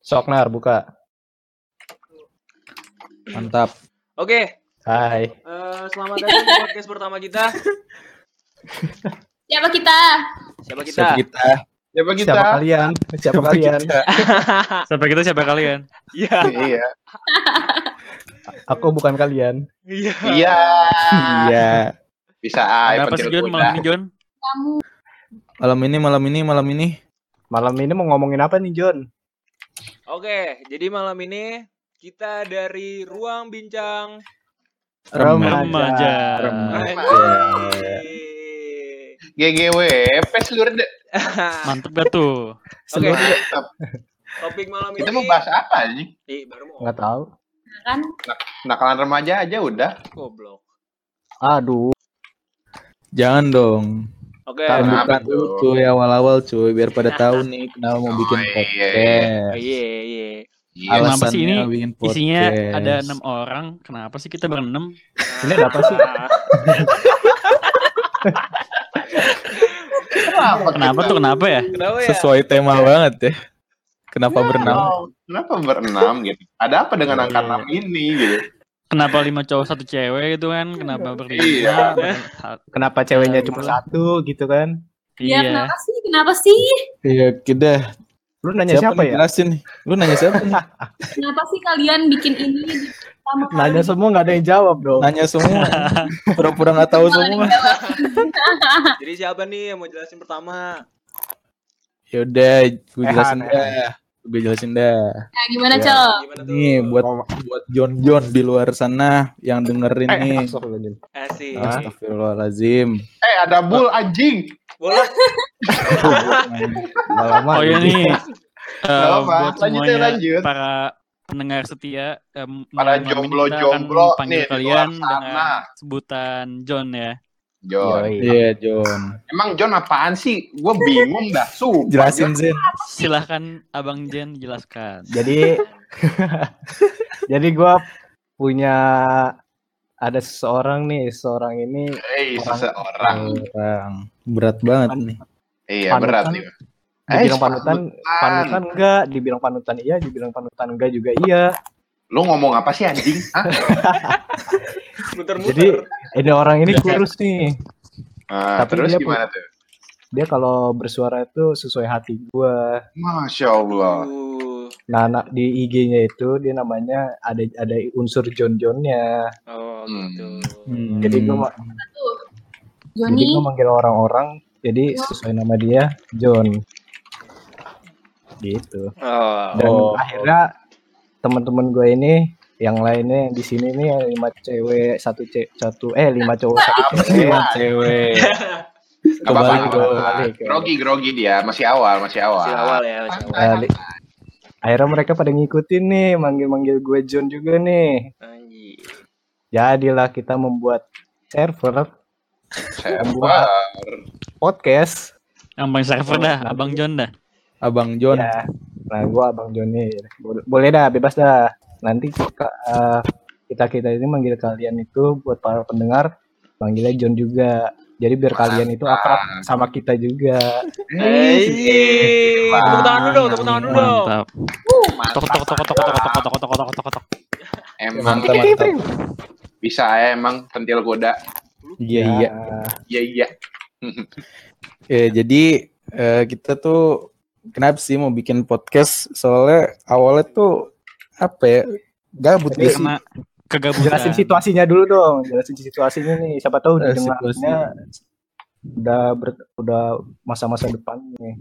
Soknar buka. Mantap. Oke, Hai. eh, selamat datang di podcast pertama kita. Siapa kita? Siapa kita? Siapa kita? Siapa kita? Siapa kalian? Siapa kalian? kita? Siapa kita siapa kalian? Iya. Iya. Aku bukan kalian. Iya. Iya. Iya. Bisa ah, Kenapa sih John malam ini John? Kamu. Malam ini, malam ini, malam ini. Malam ini mau ngomongin apa nih, John? Oke, jadi malam ini kita dari ruang bincang Remaja. Remaja. GGWP seluruh de- Mantep gak tuh? Oke, Mantap. topik malam ini Kita mau bahas apa nih? Ih, baru mau Nggak tahu. Kan? Nakalan remaja aja udah. goblok. Aduh. Jangan dong. Oke. Kenapa Pembukaan tuh? dulu cuy awal-awal cuy biar pada tahu nih kenapa mau bikin Oh, iya. podcast. Iya, iya. Iya. Kenapa sih ini bikin Isinya podcast. ada enam orang. Kenapa sih kita berenam? Ini ada apa sih? Kenapa? Kenapa tuh kenapa ya? Kenapa ya? Sesuai tema banget ya. Kenapa berenam? Oh, Kenapa berenam gitu? Ada apa dengan angka Iya. enam ini gitu? Kenapa lima cowok satu cewek gitu kan? Kenapa berlima? Iya. Kenapa ceweknya cuma satu gitu kan? Ya, Iya. kenapa sih? Kenapa sih? Iya, kita. Lu nanya siapa, nih? ya? Jelasin nih. Lu nanya siapa? Kenapa sih kalian bikin ini? Nanya semua nggak ada yang jawab dong. Nanya semua. Pura-pura nggak tahu semua. Jadi siapa nih yang mau jelasin pertama? Yaudah, gue jelasin Ehan. dah. Gue jelasin dah. Nah, gimana, Ya. Cok? Gimana tuh? Nih buat buat John John di luar sana yang dengerin Eh, nih. astagfirullahaladzim. Asik. Hah? Astagfirullahalazim. Eh ada bull anjing. Lama Oh iya nih. Eh, apa-apa. buat Lanjut ya, semuanya lanjut. para pendengar setia em, Para jomblo-jomblo panggil nih di kalian luar sana. dengan sebutan John ya. John. Iya John. Emang John apaan sih? Gue bingung dah. Sumpah. Jelasin. Zen. Silahkan Abang Jen jelaskan. Jadi jadi gua punya ada seseorang nih, seseorang ini Eh, Orang- seseorang. Orang berat banget nih. Iya Panutan. berat nih. dibilang Eh, panutan, panutan enggak, dibilang panutan iya, dibilang panutan enggak juga iya. Lu ngomong apa sih anjing? Muter-muter. Jadi ini orang ini kurus nih. Nah, Tapi terus dia gimana tuh? Dia kalau bersuara itu sesuai hati gua. Masya Allah. Nah, na- di IG-nya itu dia namanya ada ada unsur John John-nya. oh Hmm. gitu. Hmm. Jadi gua ma- jadi gua manggil orang-orang jadi sesuai nama dia John. Gitu. Oh. Dan Oh. akhirnya teman-teman gue ini yang lainnya di sini nih lima cewek satu ce satu eh lima cowok satu cewek. Lima cewek. Gak apa-apa. Grogi grogi dia. Masih awal, masih awal. Masih awal ya, masih awal. Akhirnya mereka pada ngikutin nih manggil-manggil gue John juga nih. Anjir. Jadilah kita membuat server Server. podcast. Paling server dah, Abang John dah. Abang John. Ya. Nah, gue abang John nih. Boleh dah, bebas dah. Nanti kita kita ini manggil kalian itu buat para pendengar manggilnya John juga. Jadi biar kalian itu akrab sama kita juga. Anjir. Tepuk tangan dulu tepuk tangan dulu. Mantap. Tok tok tok tok tok tok tok tok tok tok tok tok. Emang Mantap, mantap. bisa ya emang pentil kuda. Iya iya. Iya iya. Ya, jadi eh, kita tuh kenapa sih mau bikin podcast? Soalnya awalnya tuh apa ya? Gabut Jadi gak sih? Karena kegabutan. Jelasin situasinya dulu dong. Jelasin situasinya nih. Siapa tahu Eh, didengarnya udah ber- udah masa-masa depan nih.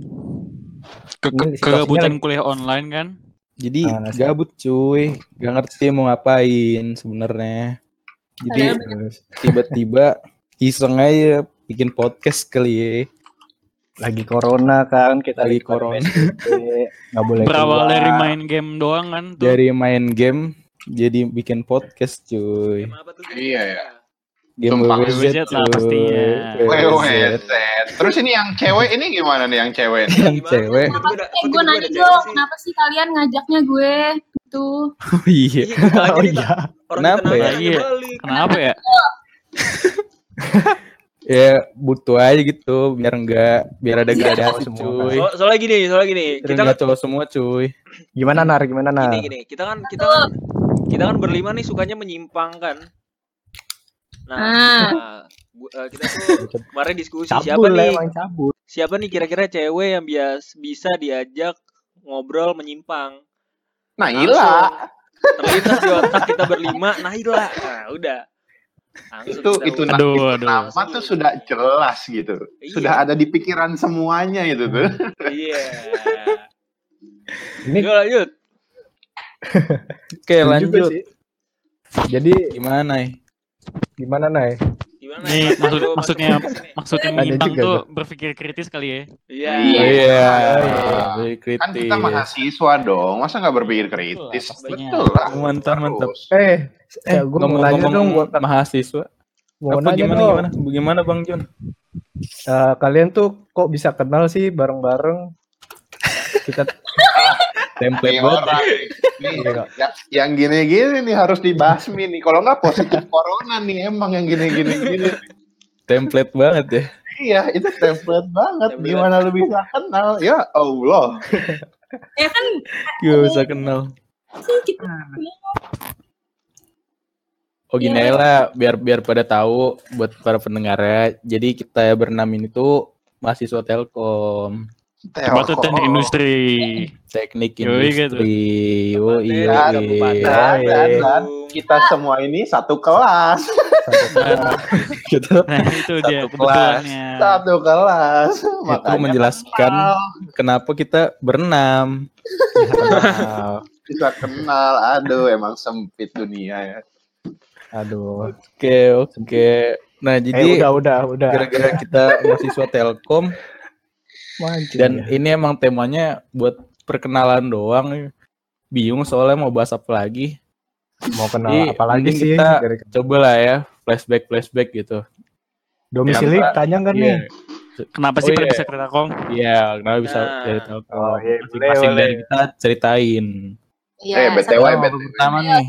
Ke- Ini ke- kegabutan situasinya kuliah online kan? Jadi Ah, nasi. gabut cuy, gak ngerti mau ngapain sebenarnya. Jadi tiba-tiba iseng aja bikin podcast kali ya. Lagi corona kan kita Lagi corona. Nggak boleh Berawal keluar. dari main game doang kan tuh. Dari main game jadi bikin podcast cuy. Game apa tuh? Iya, ya. Game WWZ lah pastinya. WWZ. Terus ini yang cewek ini gimana nih yang cewek? Yang cewek. Eh gue nanya dong, kenapa sih kalian ngajaknya gue? Gitu. Oh iya. Iya, Oh iya. Orang Kenapa ya? Iya. Kenapa ya? ya butuh aja gitu biar enggak biar ada Iya, gradasi semua. cuy So- soalnya gini, soalnya gini. biar Kita enggak cowok semua cuy Gimana nar? Gimana nar? gini gini. Kita kan kita kan kita kan berlima nih sukanya menyimpang kan. Nah, Ah. nah, eh, kita tuh kemarin diskusi siapa Cabul lah nih cabul. siapa nih kira-kira cewek yang bias bisa diajak ngobrol menyimpang. Naila. Terlintas di otak kita berlima, Naila. Nah, udah. Langsung Itu itu, udah. na- Aduh, itu aduh. nama tuh sudah jelas gitu. Iya. Sudah ada di pikiran semuanya itu tuh. Iya. Ini Yuk lanjut. oke juga lanjut. Jadi gimana ya gimana Nay? Gimana? Nih, maksud, maksudnya maksudnya juga tuh tuh. berpikir kritis kali ya. Iya. Iya. iya iya. Kan kita mahasiswa dong, masa nggak berpikir kritis? Betul lah, mantap mantap. Eh, eh gue mau nanya ngomong-ngomong dong buat mahasiswa mau apa nanya gimana dong. gimana bagaimana bang John Eh, kalian tuh kok bisa kenal sih bareng-bareng? Kita template Nih banget orang nih, Iya. ya- yang gini-gini nih harus dibasmi nih. Kalau nggak positif corona nih emang yang gini-gini gini. template banget ya Iya, itu template banget. Template. Gimana lu bisa kenal? Ya Allah. Ya kan Gak bisa kenal sih kita Oh gini Iya. aja lah, biar biar pada tahu buat para pendengarnya. Jadi kita berenam ini tuh mahasiswa Telkom, tuh teknik industri. teknik gitu. industri. Oh iya. Dan, Bandung. kita semua ini satu kelas. Gitu. Nah, itu dia Satu kelas. Satu kelas. Itu menjelaskan kenal. kenapa kita berenam. kenal. bisa kenal. Aduh, emang sempit dunia ya. Aduh. Oke oke. Nah Eh jadi udah udah udah. gara-gara kita mahasiswa Telkom Mancing dan ya. ini emang temanya buat perkenalan doang. Bingung soalnya mau bahas apa lagi. mau kenal Jadi, apa lagi sih? kita Coba lah ya flashback flashback gitu. domisili Ya, tanya kan Iya. nih? Kenapa Oh, sih pada iya. bisa ke Telkom? Iya, kenapa bisa Nah. dari Telkom? Oh, iya, Masing-masing dari kita ceritain. Iya, eh, BTW, BTW. pertama nih.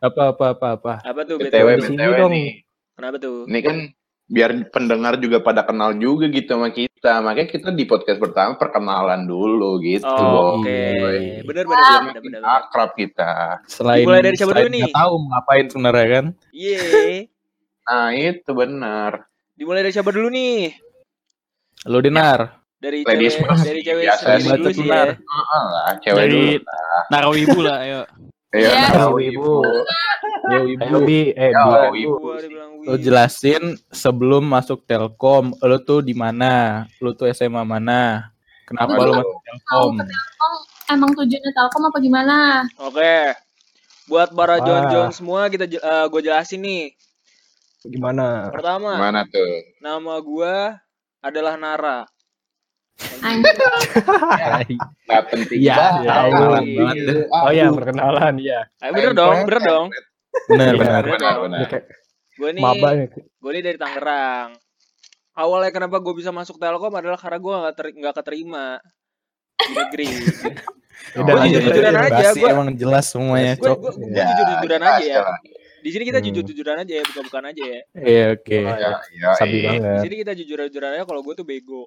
Apa apa apa apa. Apa tuh BTW, di sini BTW dong. nih. Kenapa tuh? Ini kan biar pendengar juga pada kenal juga gitu sama kita. Makanya kita di podcast pertama perkenalan dulu gitu. Oh, Oke. Iya. Bener bener Wow. bener bener. bener. akrab kita. Selain Dimulai dari siapa dulu nih? tahu ngapain sebenarnya kan? Iya. Nah, itu benar. Dimulai dari siapa dulu nih? Lu Dinar. Dari Ladies cewek dari cewek Biasa dulu sih Benar. ya. Heeh lah, cewek Dari dulu. Naruh ibu lah, ayo. Iya, Iya. tahu Ibu. ibu. Yo Ayo ibu. bi, eh Ya, oh, Bu. ibu. Lu jelasin sebelum masuk Telkom, lu tuh di mana? Lu tuh SMA mana? Kenapa Waduh. lu masuk Telkom? emang tujuannya Telkom apa gimana? Oke. Buat para. John-John semua kita gue jelasin nih. Gimana? Pertama, Mana tuh? nama gua adalah Nara. Anjir. Nggak penting Iya, banget. tahu banget deh. Oh iya, Aduh. perkenalan ya. Ayo bener dong, bener dong. Iya. Benar, benar. Ini kayak Gue nih, gue nih dari Tangerang. Awalnya kenapa gue bisa masuk Telkom adalah karena gue nggak ter- nggak keterima di negeri. Udah Gua lanjut jujur-jujuran aja. gua- emang jelas semuanya, Gue. Ya, jujur-jujuran jelas aja ya. Di sini kita Hmm. jujur-jujuran aja ya, bukan-bukan aja ya. Iya, oke. Oh, ya, ya, Sabi iya. Di banget. sini kita jujur-jujuran aja kalau gue tuh bego.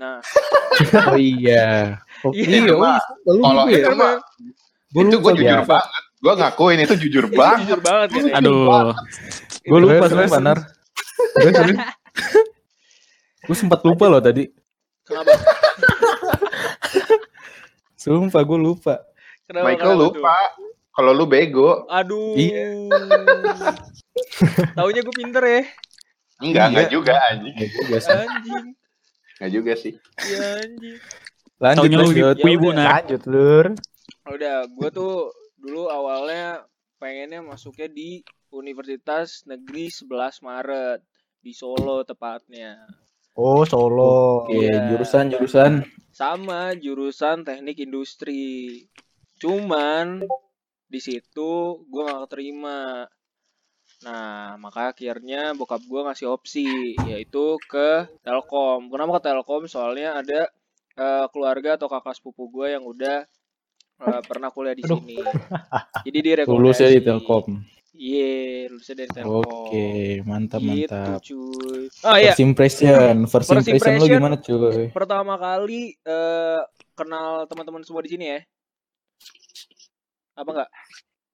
Nah, Oh iya. Oh, Iya, Iya, oh, iya, lu Kalau gitu ya? itu mah, Gua itu gue jujur dia. banget. Gue ngakuin itu jujur itu banget. jujur banget ya. Aduh. Gue lupa Terus, terus, sumpah, Nar. Terus, terus. Gue sempat lupa loh tadi. Kenapa? Sumpah gue lupa. Kenapa? Michael kenapa lupa. Kalau lu bego. Aduh. Iya. Taunya gue pinter ya. Enggak, Iya. enggak juga anjing. Ya juga sih. Anjing. Enggak juga sih. Iya anjing. Lanjut, Taunya lu. Ya. Lanjut, Lur. Udah, gue tuh dulu awalnya pengennya masuknya di Universitas Negeri 11 Maret di Solo tepatnya. Oh, Solo. Oke, Iya. jurusan jurusan. Sama jurusan Teknik Industri. Cuman di situ gue gak keterima. Nah, maka akhirnya bokap gue ngasih opsi yaitu ke Telkom. Kenapa ke Telkom? Soalnya ada eh, keluarga atau kakak sepupu gue yang udah eh, pernah kuliah di Aduh. sini. Jadi dia Lulus ya di. Telkom. Iya, lulusnya dari Telkom. Oke, mantap Gitu, mantap. cuy. Oh iya, First impression, first, First impression lu impression. gimana cuy? pertama kali eh kenal teman-teman semua di sini ya. Apa enggak?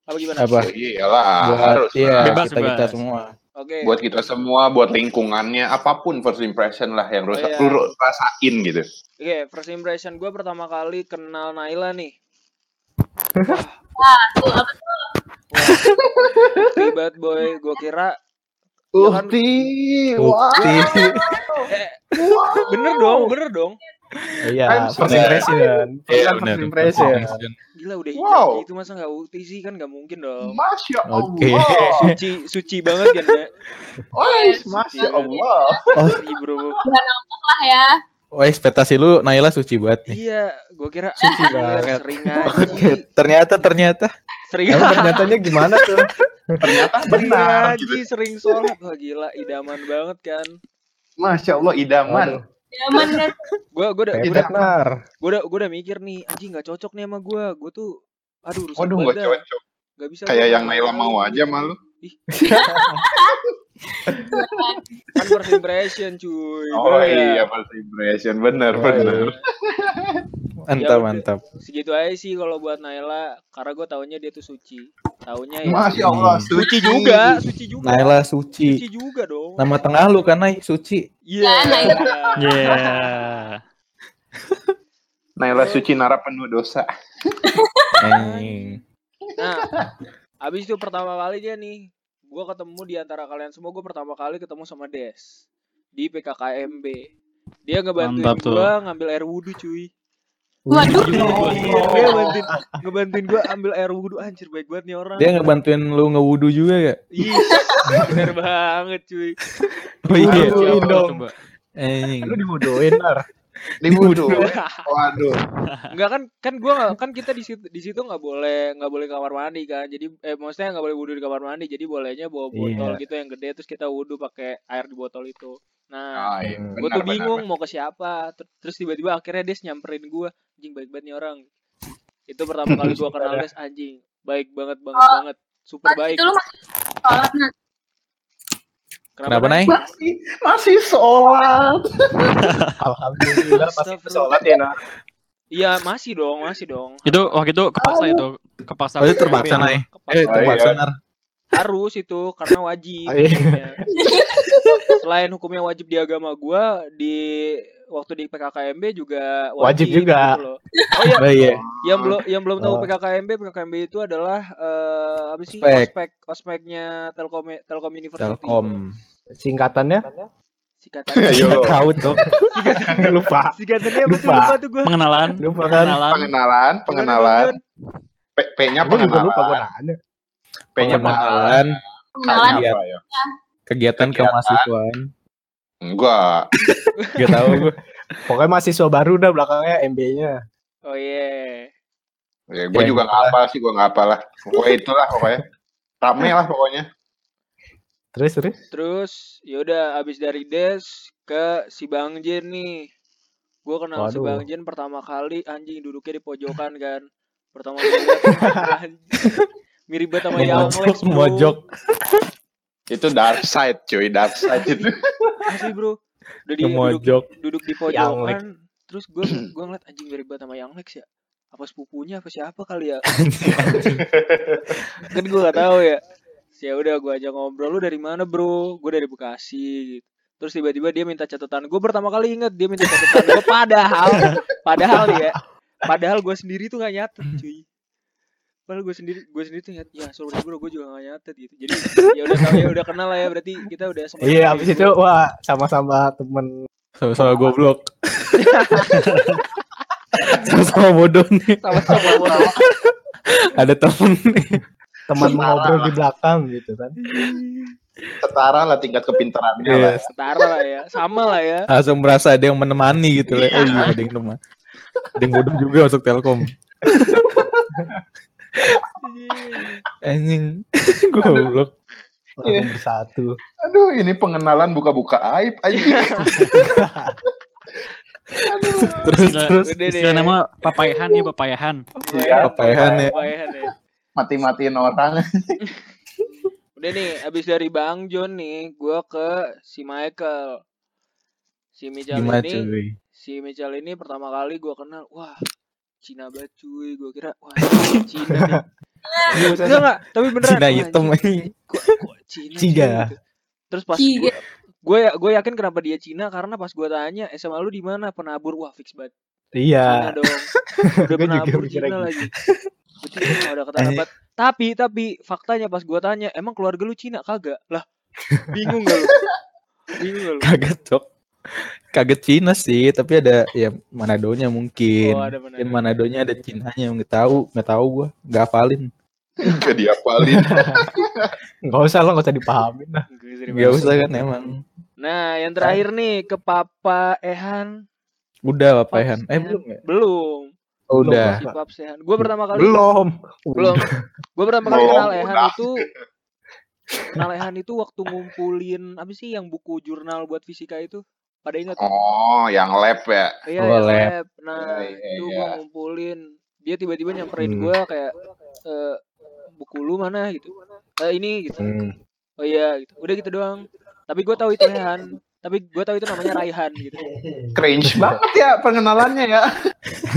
Apa gimana? Apa? Iyalah, Buat harus. ya Bebas, kita kita semua. Oke. Buat kita semua, buat lingkungannya, apa pun first impression lah yang lu, Oh, iya. lu rasain gitu. Oke, first impression gue pertama kali kenal Naila nih. Tuh, apa tuh? Boy, gue kira kan? Ukti, Bukti. eh, bener dong, bener dong. Iya, I'm first sorry. impression. Iya, First impression. Gila udah hijau Wow. gitu masa nggak Ukti sih kan nggak mungkin dong. Masya Allah. Oke. Suci suci banget kan ya. Wais, Masya Allah. Suci bro. Lah ya. Oh, ekspektasi lu Naila suci banget nih. Iya, gue kira Suci banget. sering Oke, ternyata ternyata sering Emang ternyatanya gimana tuh? Ternyata sering benar. ngaji, sering sholat. Wah gila, idaman banget kan. Masya Allah, idaman. Aduh, Zaman kan. Gue gue udah gue udah benar. gue udah gue udah mikir nih, anjing nggak cocok nih sama gue. Gue tuh, aduh rusak Waduh, banget gak cocok. Gak bisa. Kayak gua yang Naila mau aja malu. Kan first impression cuy. Oh Bener ya? iya, first impression. Bener, Oh, bener. Mantap udah. mantap. Segitu aja sih kalau buat Naila, karena gue taunya dia tuh suci. Taunya ya. Masya Allah, Suci juga, suci juga. Naila suci. Suci juga dong. Nama tengah lu kan Nay suci. Iya. Ya, Naila. Yeah. Naila Suci Nara penuh dosa. Nah, abis itu pertama kali dia nih, gue ketemu di antara kalian semua, gue pertama kali ketemu sama Des di PKKMB. Dia ngebantuin Mantap gue ngambil air wudhu cuy. Waduh. Dia ngebantuin, ngebantuin gue ambil air wudhu anjir baik banget nih orang. Dia ngebantuin lu ngewudu juga gak? Ih, bener banget cuy. Oh iya. Anjing. Lu dibuduin, Nar. Di wudhu. Waduh. Enggak kan kan gua kan kita di situ di situ nggak boleh nggak boleh kamar mandi kan. Jadi eh maksudnya nggak boleh wudhu di kamar mandi. Jadi bolehnya bawa botol Iya. gitu yang gede terus kita wudhu pakai air di botol itu. Nah, Ah, iya. Hmm. tuh benar, bingung benar. mau ke siapa Ter- terus tiba-tiba akhirnya Des nyamperin gue anjing baik banget nih orang itu pertama kali gue kenal Des anjing baik banget banget Oh. banget super baik itu lu masih sholat nah. Kenapa Nay? Masih, masih sholat. Alhamdulillah pasti sholat ya, Nar. iya masih dong masih dong Itu waktu itu kepaksa itu. Kepaksa. Oh, itu terpaksa. Nay. Kepaksa. Eh, terpaksa iya. Nar. harus itu karena wajib Iya. hukumnya. selain hukumnya wajib di agama gue di waktu di PKKMB juga Wajib juga. gitu loh. oh iya Oh iya. yang belum yang belum tahu Oh. PKKMB PKKMB itu adalah eh, apa sih Ospek. ospek ospeknya Telkom Telkom University Telkom. Singkatannya? singkatannya Ayo. Nggak tahu tuh. Lupa. singkatannya apa sih Lupa. lupa tuh gue Pengenalan. Lupa kan? Pengenalan. Pengenalan, pengenalan. P-nya juga lupa gue pengenalan. nanya. P-nya pengenalan. Pengenalan ya? kegiatan Kegiatan. kemahasiswaan. Enggak. Gak tahu gue. Pokoknya mahasiswa baru dah belakangnya MB-nya. oh iya Ya, gue Ya, juga nggak apa sih, gue nggak apa lah. Pokoknya itulah pokoknya. Rame lah pokoknya. Terus terus. terus yaudah abis dari Des ke si Bang Jen nih gue kenal si Waduh. Bang Jen pertama kali anjing duduknya di pojokan kan pertama kali mirip banget sama Mojok, Lex mojok. Itu dark side, cuy, dark side itu. asli bro. Udah di duduk, duduk di pojokan terus gue gue ngeliat anjing mirip banget sama Young Lex ya. Apa sepupunya apa siapa kali ya? Kan gue gak tahu ya. Ya udah gue aja ngobrol lu dari mana bro? Gue dari Bekasi. Gitu. terus tiba-tiba dia minta catatan. Gue pertama kali inget dia minta catatan gue padahal padahal ya padahal gue sendiri tuh gak nyatet cuy padahal gue sendiri gue sendiri tuh nyatet ya sorry bro gue juga gak nyatet gitu jadi ya udah tahu ya udah kenal lah ya berarti kita udah sama Iya, abis itu wah sama-sama temen Sama-sama goblok. Sama-sama bodoh nih. sama-sama bodoh. Ada temen nih. teman ngobrol lah. di belakang gitu kan. Setara lah tingkat kepintarannya lah. Iya. setara lah ya sama lah ya Langsung merasa ada yang menemani gitu lah. Oh iya ada yang teman. Ada yang bodoh juga masuk Telkom. Anjing. Goblok. Langsung bersatu. Aduh, ini pengenalan buka-buka aib aja. Terus Istilah- terus nama papayahan ya papayahan. Iya, papayahan ya. Papayahan ya. Mati-matiin orang. Udah nih, abis dari Bang John nih, gue ke si Michael. Si Michael Gimana ini, cuy? si Michael ini pertama kali gue kenal, wah Cina banget cuy, gue kira wah Cina. Enggak. Enggak, tapi beneran. Cina hitam ini. Cina cuy, gitu. Terus pas gue gue gue yakin kenapa dia Cina? Karena pas gue tanya SMA lu di mana? Penabur. Wah fix banget. Cina Iya. dong. Udah penabur Cina gitu. lagi Cina udah banget. tapi tapi faktanya pas gue tanya emang keluarga lu Cina? Kagak. Lah bingung gak lu? Bingung gak lu? Kaget cok. Kaget Cina sih, tapi ada ya Manadonya mungkin. oh ada mana Mungkin Manadonya ada Cinanya nggak tahu, nggak tahu gua, nggak hafalin. Gak diapalin. Nggak usah lo nggak usah dipahamin lah. Nggak usah kan emang. nah yang terakhir nih ke Papa Ehan Udah Paps Ehan. Eh belum ya? belum Oh, udah. si gue pertama kali Belum. belum gue pertama kali kenal Ehan udah. itu kenal Ehan itu waktu ngumpulin apa sih yang buku jurnal buat fisika itu pada ingat Oh, yang lab ya. Iya, Oh, yang lab. lab. Nah, Iya, iya, itu iya. gua ngumpulin. Dia tiba-tiba nyamperin Hmm. gua kayak eh buku lu mana gitu. Eh ini gitu. Hmm. Oh iya gitu. Udah gitu doang. Tapi gua tahu itu Rehan. Tapi gua tahu itu namanya Raihan gitu. Cringe banget ya pengenalannya ya.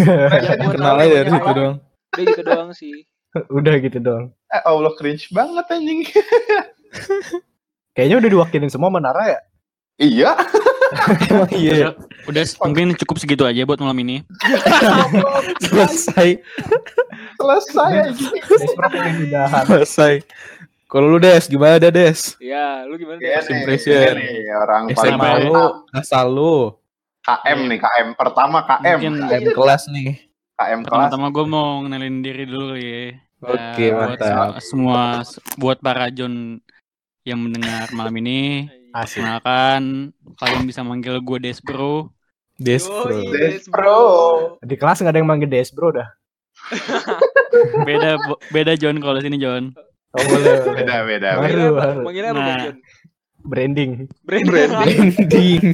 Ya, Kenal aja dari situ doang. Udah gitu doang sih. Udah gitu dong. Eh, Allah cringe banget anjing. Kayaknya udah diwakilin semua Menara ya. iya. Emang iya. Udah mungkin cukup segitu aja buat malam ini. Selesai. Selesai. Selesai. Kalau lu Des, gimana ada Des? Ya, lu gimana? Iya Des? nih, impression. ini nih, orang paling SMA Paling lu, asal lu, KM nih, KM pertama KM. Mungkin M kelas nih. KM kelas. pertama-tama gue mau ngenalin diri dulu ya. Oke, buat mantap. se- semua buat para John yang mendengar malam ini, Asik. kenalkan kalian bisa manggil gue Desbro. Des, Yoi, bro. Des, Bro. Di kelas nggak ada yang manggil Despro dah. Beda beda John kalau sini John. Oh boleh. boleh. Beda beda. Baru, baru. Manggilnya apa, Nah. Branding. Branding. Branding.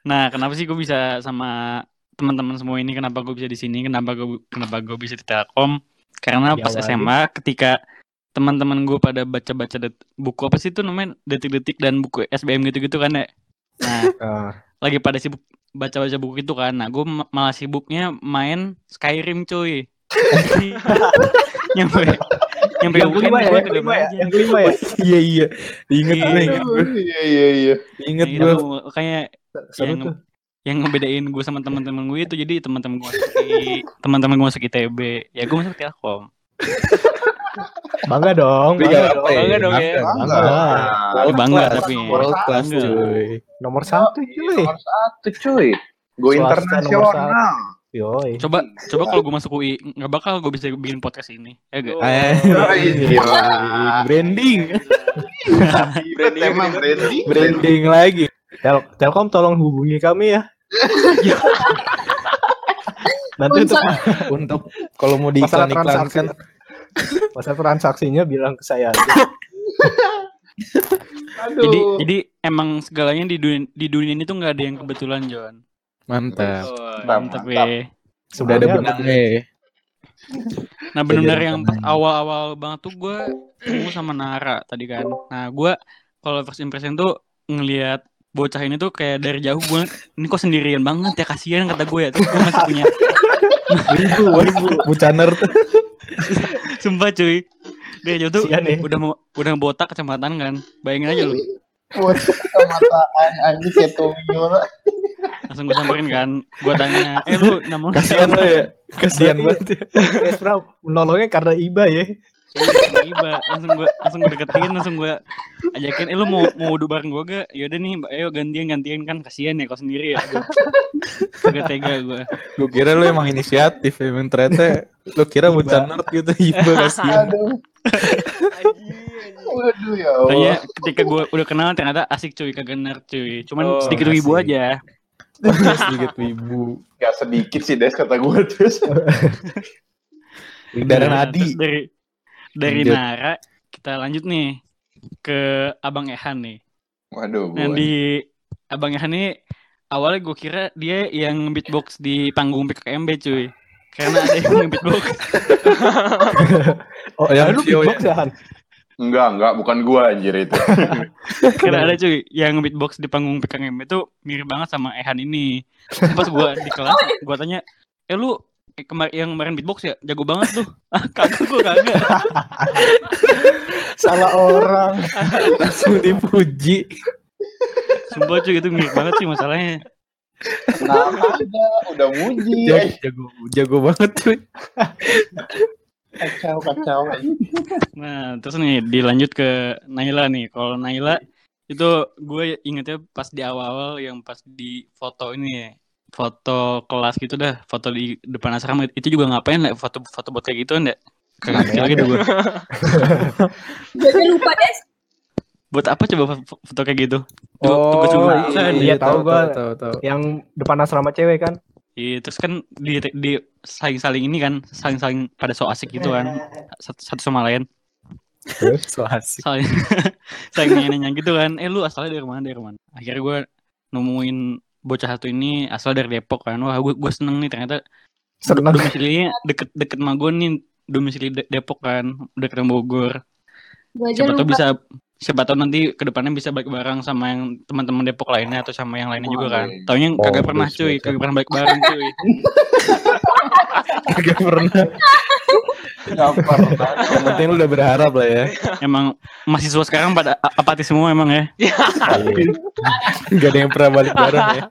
Nah, kenapa sih gue bisa sama teman-teman semua ini? Kenapa gue bisa di sini? Kenapa gue kenapa gue bisa di Telkom? Karena pas Diawali. SMA ketika teman-teman gue pada baca-baca buku apa sih itu namanya detik-detik dan buku SBM gitu-gitu kan ya. Nah, Ah, lagi pada sibuk baca-baca buku itu kan. Nah, gue ma- malah sibuknya main Skyrim cuy. Nyampe nyampe yang weekend kelima ya, gue yang kelima ya, yang kelima ya. Iya iya. Ingat Iya. gue, ingat gue. Iya iya iya. Ingat Nah, gue. kayak yang yang ngebedain gue sama teman-teman gue itu jadi teman-teman gue masuk I- teman-teman gue masuk ITB ya gue masuk Telkom Bangga dong, Tapi bangga dong. ya, Bangga dong ya. bangga. Bangga lah. Oh, bangga tapi. World class Bangga. cuy. Nomor satu cuy. Nomor satu cuy. Go Swasta nomor internasional. Yoi. coba coba kalau gue masuk UI nggak bakal gue bisa bikin podcast ini ya gak Oh. Eh, branding. Branding Emang branding. Branding lagi. Tel Telkom tolong hubungi kami ya. Nanti untuk. Untuk kalau mau diiklan-iklankan Masalah transaksinya bilang ke saya aja. Aduh. jadi jadi emang segalanya di dunia di dunia ini tuh nggak ada yang kebetulan John mantap. Oh, mantap mantap. ya Sudah ada benangnya. nah benar-benar Jadi yang pas awal-awal banget tuh gue ketemu sama Nara tadi kan nah gue kalau first impression tuh ngelihat bocah ini tuh kayak dari jauh gue ini kok sendirian banget ya kasihan kata gue ya terus gue masih punya Ribu, ribu. Bucaner tuh. sumpah cuy tuh Kasihan ya. udah mau udah botak kecamatan kan bayangin aja lu anjing kayak Tomio. langsung gue samperin kan gue tanya eh lu nama lu Kasihan lo ya. Kasihan banget ya. Menolongnya karena Iba ya. Tiba langsung gue langsung gue deketin langsung gue ajakin eh lu mau mau duduk bareng gue gak yaudah nih ayo gantian gantian kan kasihan ya kau sendiri ya gak tega gue Gue kira lu emang inisiatif emang ternyata lu kira bucaner gitu iba kasihan. Aduh. Waduh ya Tanya Allah. ketika gue udah kenal ternyata asik cuy kagak nerd cuy cuman Oh, sedikit wibu asik. aja sedikit ibu. Gak sedikit sih Des kata gue terus. Darah Nah, nadi. terus dari dari Lanjut. Nara kita lanjut nih ke Abang Ehan nih Waduh. Nah di Abang Ehan ini awalnya gue kira dia yang beatbox di panggung PKMB cuy. karena ada yang beatbox. Oh, yang lu beatbox ya, Han? Enggak, enggak, bukan gua anjir itu. Karena ada cuy yang beatbox di panggung PKM itu mirip banget sama Ehan ini. Pas gua di kelas, gua tanya, "Eh lu kemar yang kemarin beatbox ya jago banget tuh." Ah, kagak gua kagak. Salah orang. langsung dipuji. Sumpah cuy itu mirip banget sih masalahnya. Nah, ada, udah muji. Jago, jago, jago banget cuy. Kacau, kacau. Nah, terus nih dilanjut ke Naila nih. Kalau Naila itu gue ingetnya pas di awal-awal yang pas di foto ini ya. Foto kelas gitu dah, foto di depan asrama itu juga ngapain lah foto-foto buat kayak gitu enggak? Kagak ngerti lagi gue. Jadi lupa deh. Buat apa coba fo- foto kayak gitu? Tu- Oh, tugas juga iya, iya, tahu gua. tahu, tahu. Yang depan asrama cewek kan? Iya, terus kan di, di saling-saling ini kan, saling-saling pada so asik gitu kan, satu, satu sama lain, So asik. saling saling nanya-nanya gitu kan, eh lu asalnya dari mana dari mana? Akhirnya gue nemuin bocah satu ini asal dari Depok kan, wah gue gue seneng nih ternyata Seneng. domisilinya deket-deket sama gue nih, domisili De- Depok kan, deket sama Bogor. Gue aja Siapa lupa. bisa, siapa tahu nanti ke depannya bisa balik bareng sama yang teman-teman Depok lainnya atau sama yang lainnya juga kan. Taunya kagak Oh, pernah cuy, kagak pernah balik bareng cuy. Gak pernah. Yang penting lu udah berharap lah ya. Emang mahasiswa sekarang pada apatis semua emang ya. Gak ada yang pernah balik bareng ya.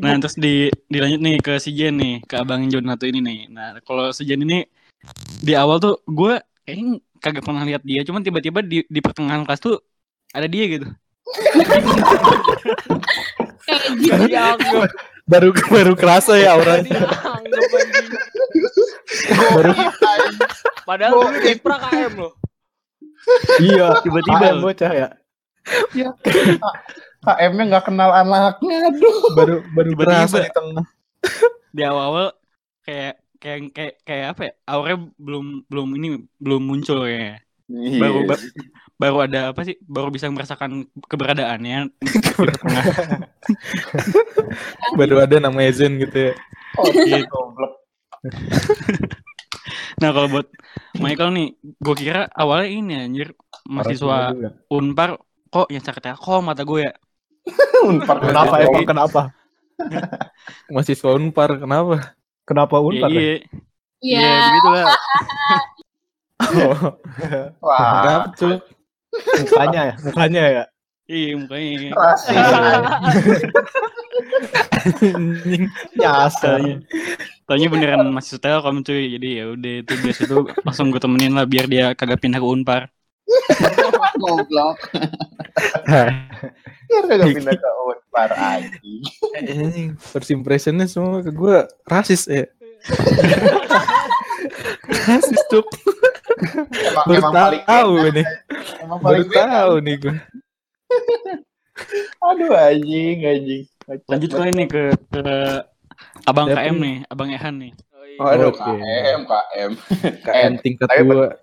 Nah terus di dilanjut nih ke si Jen nih, ke abang Jonathan ini nih. Nah kalau si Jen ini di awal tuh gue kayaknya kagak pernah lihat dia, cuman tiba-tiba di di pertengahan kelas tuh ada dia gitu. Kayak gitu. Baru baru kerasa ya auranya. anjing. Baru Padahal dulu di pra KM loh. Iya, Tiba-tiba. Bocah ya. KM-nya nggak kenal anaknya, aduh. baru baru Tiba-tiba. kerasa di tengah. Di awal-awal kayak kayak kayak kayak apa ya? Auranya belum belum ini belum muncul. Iya. Baru ba- baru ada apa sih? Baru bisa merasakan keberadaannya. Baru ada nama Zen gitu ya. Oh, Gitu. goblok. Nah kalau buat Michael nih, gue kira awalnya ini anjir mahasiswa Unpar kok yang sakit kok mata gue ya. Unpar Kenapa emang kenapa? Masih Unpar kenapa? Kenapa Iya, unpar? ya? iya, Iya. iya begitu lah. Oh, Wah, tuh? Mukanya ya, mukanya ya. Iya mukanya. rasis. Anjing. Nyasar. Taunya beneran masih Telkom cuy. Jadi ya udah itu biasa itu langsung gue temenin lah biar dia kagak pindah ke Unpar. Goblok. Biar kagak pindah ke Unpar anjing. Anjing. First impressionnya semua ke gue rasis ya. rasis tuh. Emang, Baru emang paling tahu enak, nih. Emang Baru paling enak. tahu nih gue. Aduh anjing, anjing. Lanjut ke ini ke, ke Abang KM nih? nih, Abang Ehan nih. Oh, aduh, Oke. KM, KM. KM tingkat tapi dua.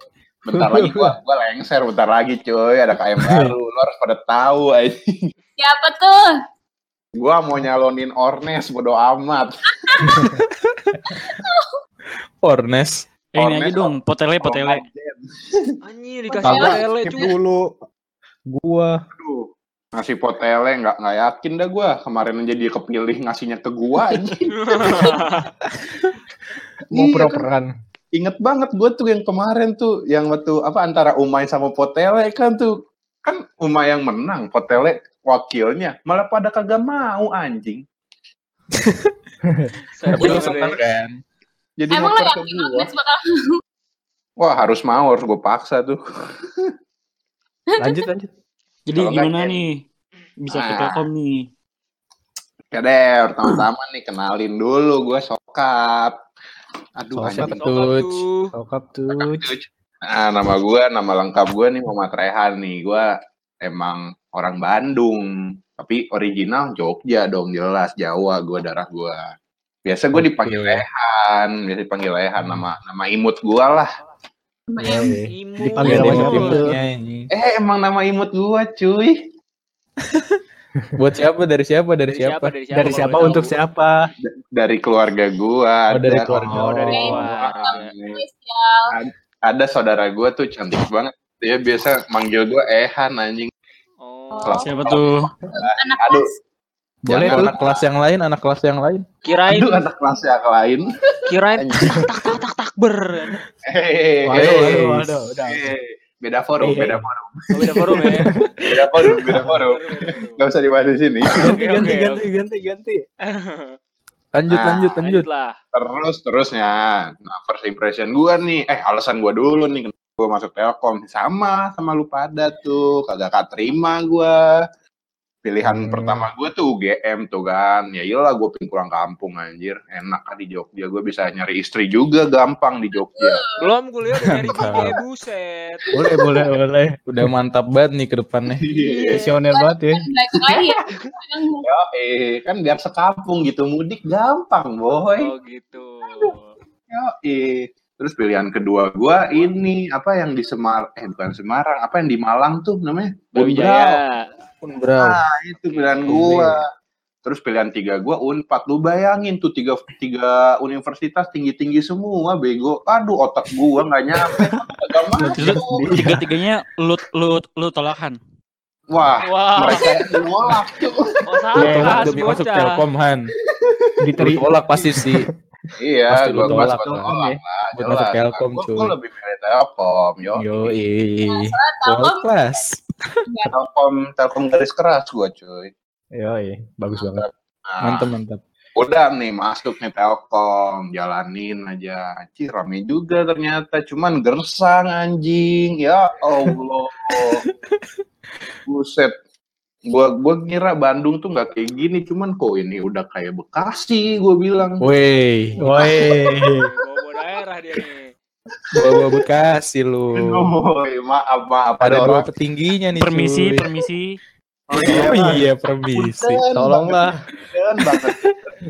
Bentar lagi gua gua lengser bentar lagi cuy, ada KM baru. Lo harus pada tahu anjing. Siapa tuh? Gua mau nyalonin Ornes bodo amat. Ornes. Eh, ini Ornes aja dong, potele potele. Anjir dikasih Kagak, tele skip cuy. dulu. Gua Aduh, ngasih potele nggak nggak yakin dah gua. Kemarin aja dia kepilih ngasihnya ke gua anjing. mau Iya, pura-peran. Ingat banget gue tuh yang kemarin tuh yang waktu apa antara Umay sama Potele kan tuh kan Umay yang menang, Potele wakilnya malah pada kagak mau anjing. Tapi lu Sabar, seneng ya. kan? Jadi Emang lo yakin. Agnes bakal Wah harus mau harus gue paksa tuh. Lanjut lanjut. Jadi Kalau nggak, gimana nih? Bisa ke Ah. Telkom nih. Deh, pertama-tama nih kenalin dulu gue sokap. Aduh, Sokap. Tuj. Sokap tuh. Nah, nama gue, nama lengkap gue nih Muhammad Rehan nih. Gue emang orang Bandung, tapi original Jogja dong, jelas Jawa gue darah gue. Biasa gue dipanggil Oke. Rehan, biasa dipanggil Rehan nama nama imut gue lah. sama Iya, iya. Imut. Dipanggil tuh? anjing. Eh, emang nama imut gue, cuy. Buat siapa? Dari siapa? Dari Dari siapa? siapa? Dari siapa? Dari untuk tahu? siapa? Dari keluarga gua. Oh, dari ada- keluarga. Oh, dari keluarga. Spesial. Ada saudara gua tuh cantik banget. Dia biasa manggil gua Ehan anjing. Oh, Siapa tuh? Anak Aduh. Boleh Jangan. anak kelas yang lain, anak kelas yang lain. kirain Aduh, anak kelas yang lain. kirain tak tak tak tak tak ber. Hehehe. Waduh, waduh, waduh, udah. Eh, Beda forum, Eh. beda forum. Oh, beda forum ya. Beda forum, beda forum. Gak usah dibahas di sini. Ganti, ganti, ganti, ganti, ganti. Lanjut, Nah, lanjut, lanjut. Lanjut lah. Terus terusnya, nah first impression gua nih, eh alasan gua dulu nih kenapa gua masuk Telkom sama sama lu pada tuh kagak keterima gua. Pilihan Hmm. pertama gua tuh UGM tuh kan. Ya iyalah gua pengen pulang kampung anjir. Enak kan di Jogja. Gua bisa nyari istri juga gampang di Jogja. Belum kuliah udah nyari buset. Boleh, boleh, boleh. Udah mantap banget nih ke depannya. Visioner banget ya. Ya. Belakang Yo, eh kan biar sekampung gitu mudik gampang, boy. Oh gitu. Yo, eh. Terus pilihan kedua gua ini apa yang di Semar eh bukan Semarang, apa yang di Malang tuh namanya? Brawijaya. Pun bro. Nah, itu pilihan gua. Terus pilihan tiga gua Unpad. Lu bayangin tuh tiga, tiga universitas tinggi-tinggi semua, bego. Aduh, otak gua nggak nyampe. Masuk. tiga-tiganya lu lu lu tolakan. Wah, Wah. mereka nolak tuh. Oh salah demi masuk bocah. Telkom Han. Lu Diteri tolak pasti sih. Iya, Pasti gua gua tolak lah. tolak lah. Masuk Telkom, Gua- cuy. Gua lebih pilih Telkom, yo. Yo, Telkom World class. Telkom, Telkom garis keras gua, cuy. Yoi, bagus banget. Nah, Mantap, mantap. udah nih masuk nih Telkom jalanin aja Ci rame juga ternyata cuman gersang anjing ya Allah buset gua gua kira Bandung tuh nggak kayak gini cuman kok ini udah kayak Bekasi gua bilang Woi, Woi. Bawa daerah dia nih. Bawa Bekasi lu. Woi, maaf maaf Ada ada dua orang petingginya nih. Permisi, cuy. permisi. oh, Oh iya, iya, permisi. Tolonglah.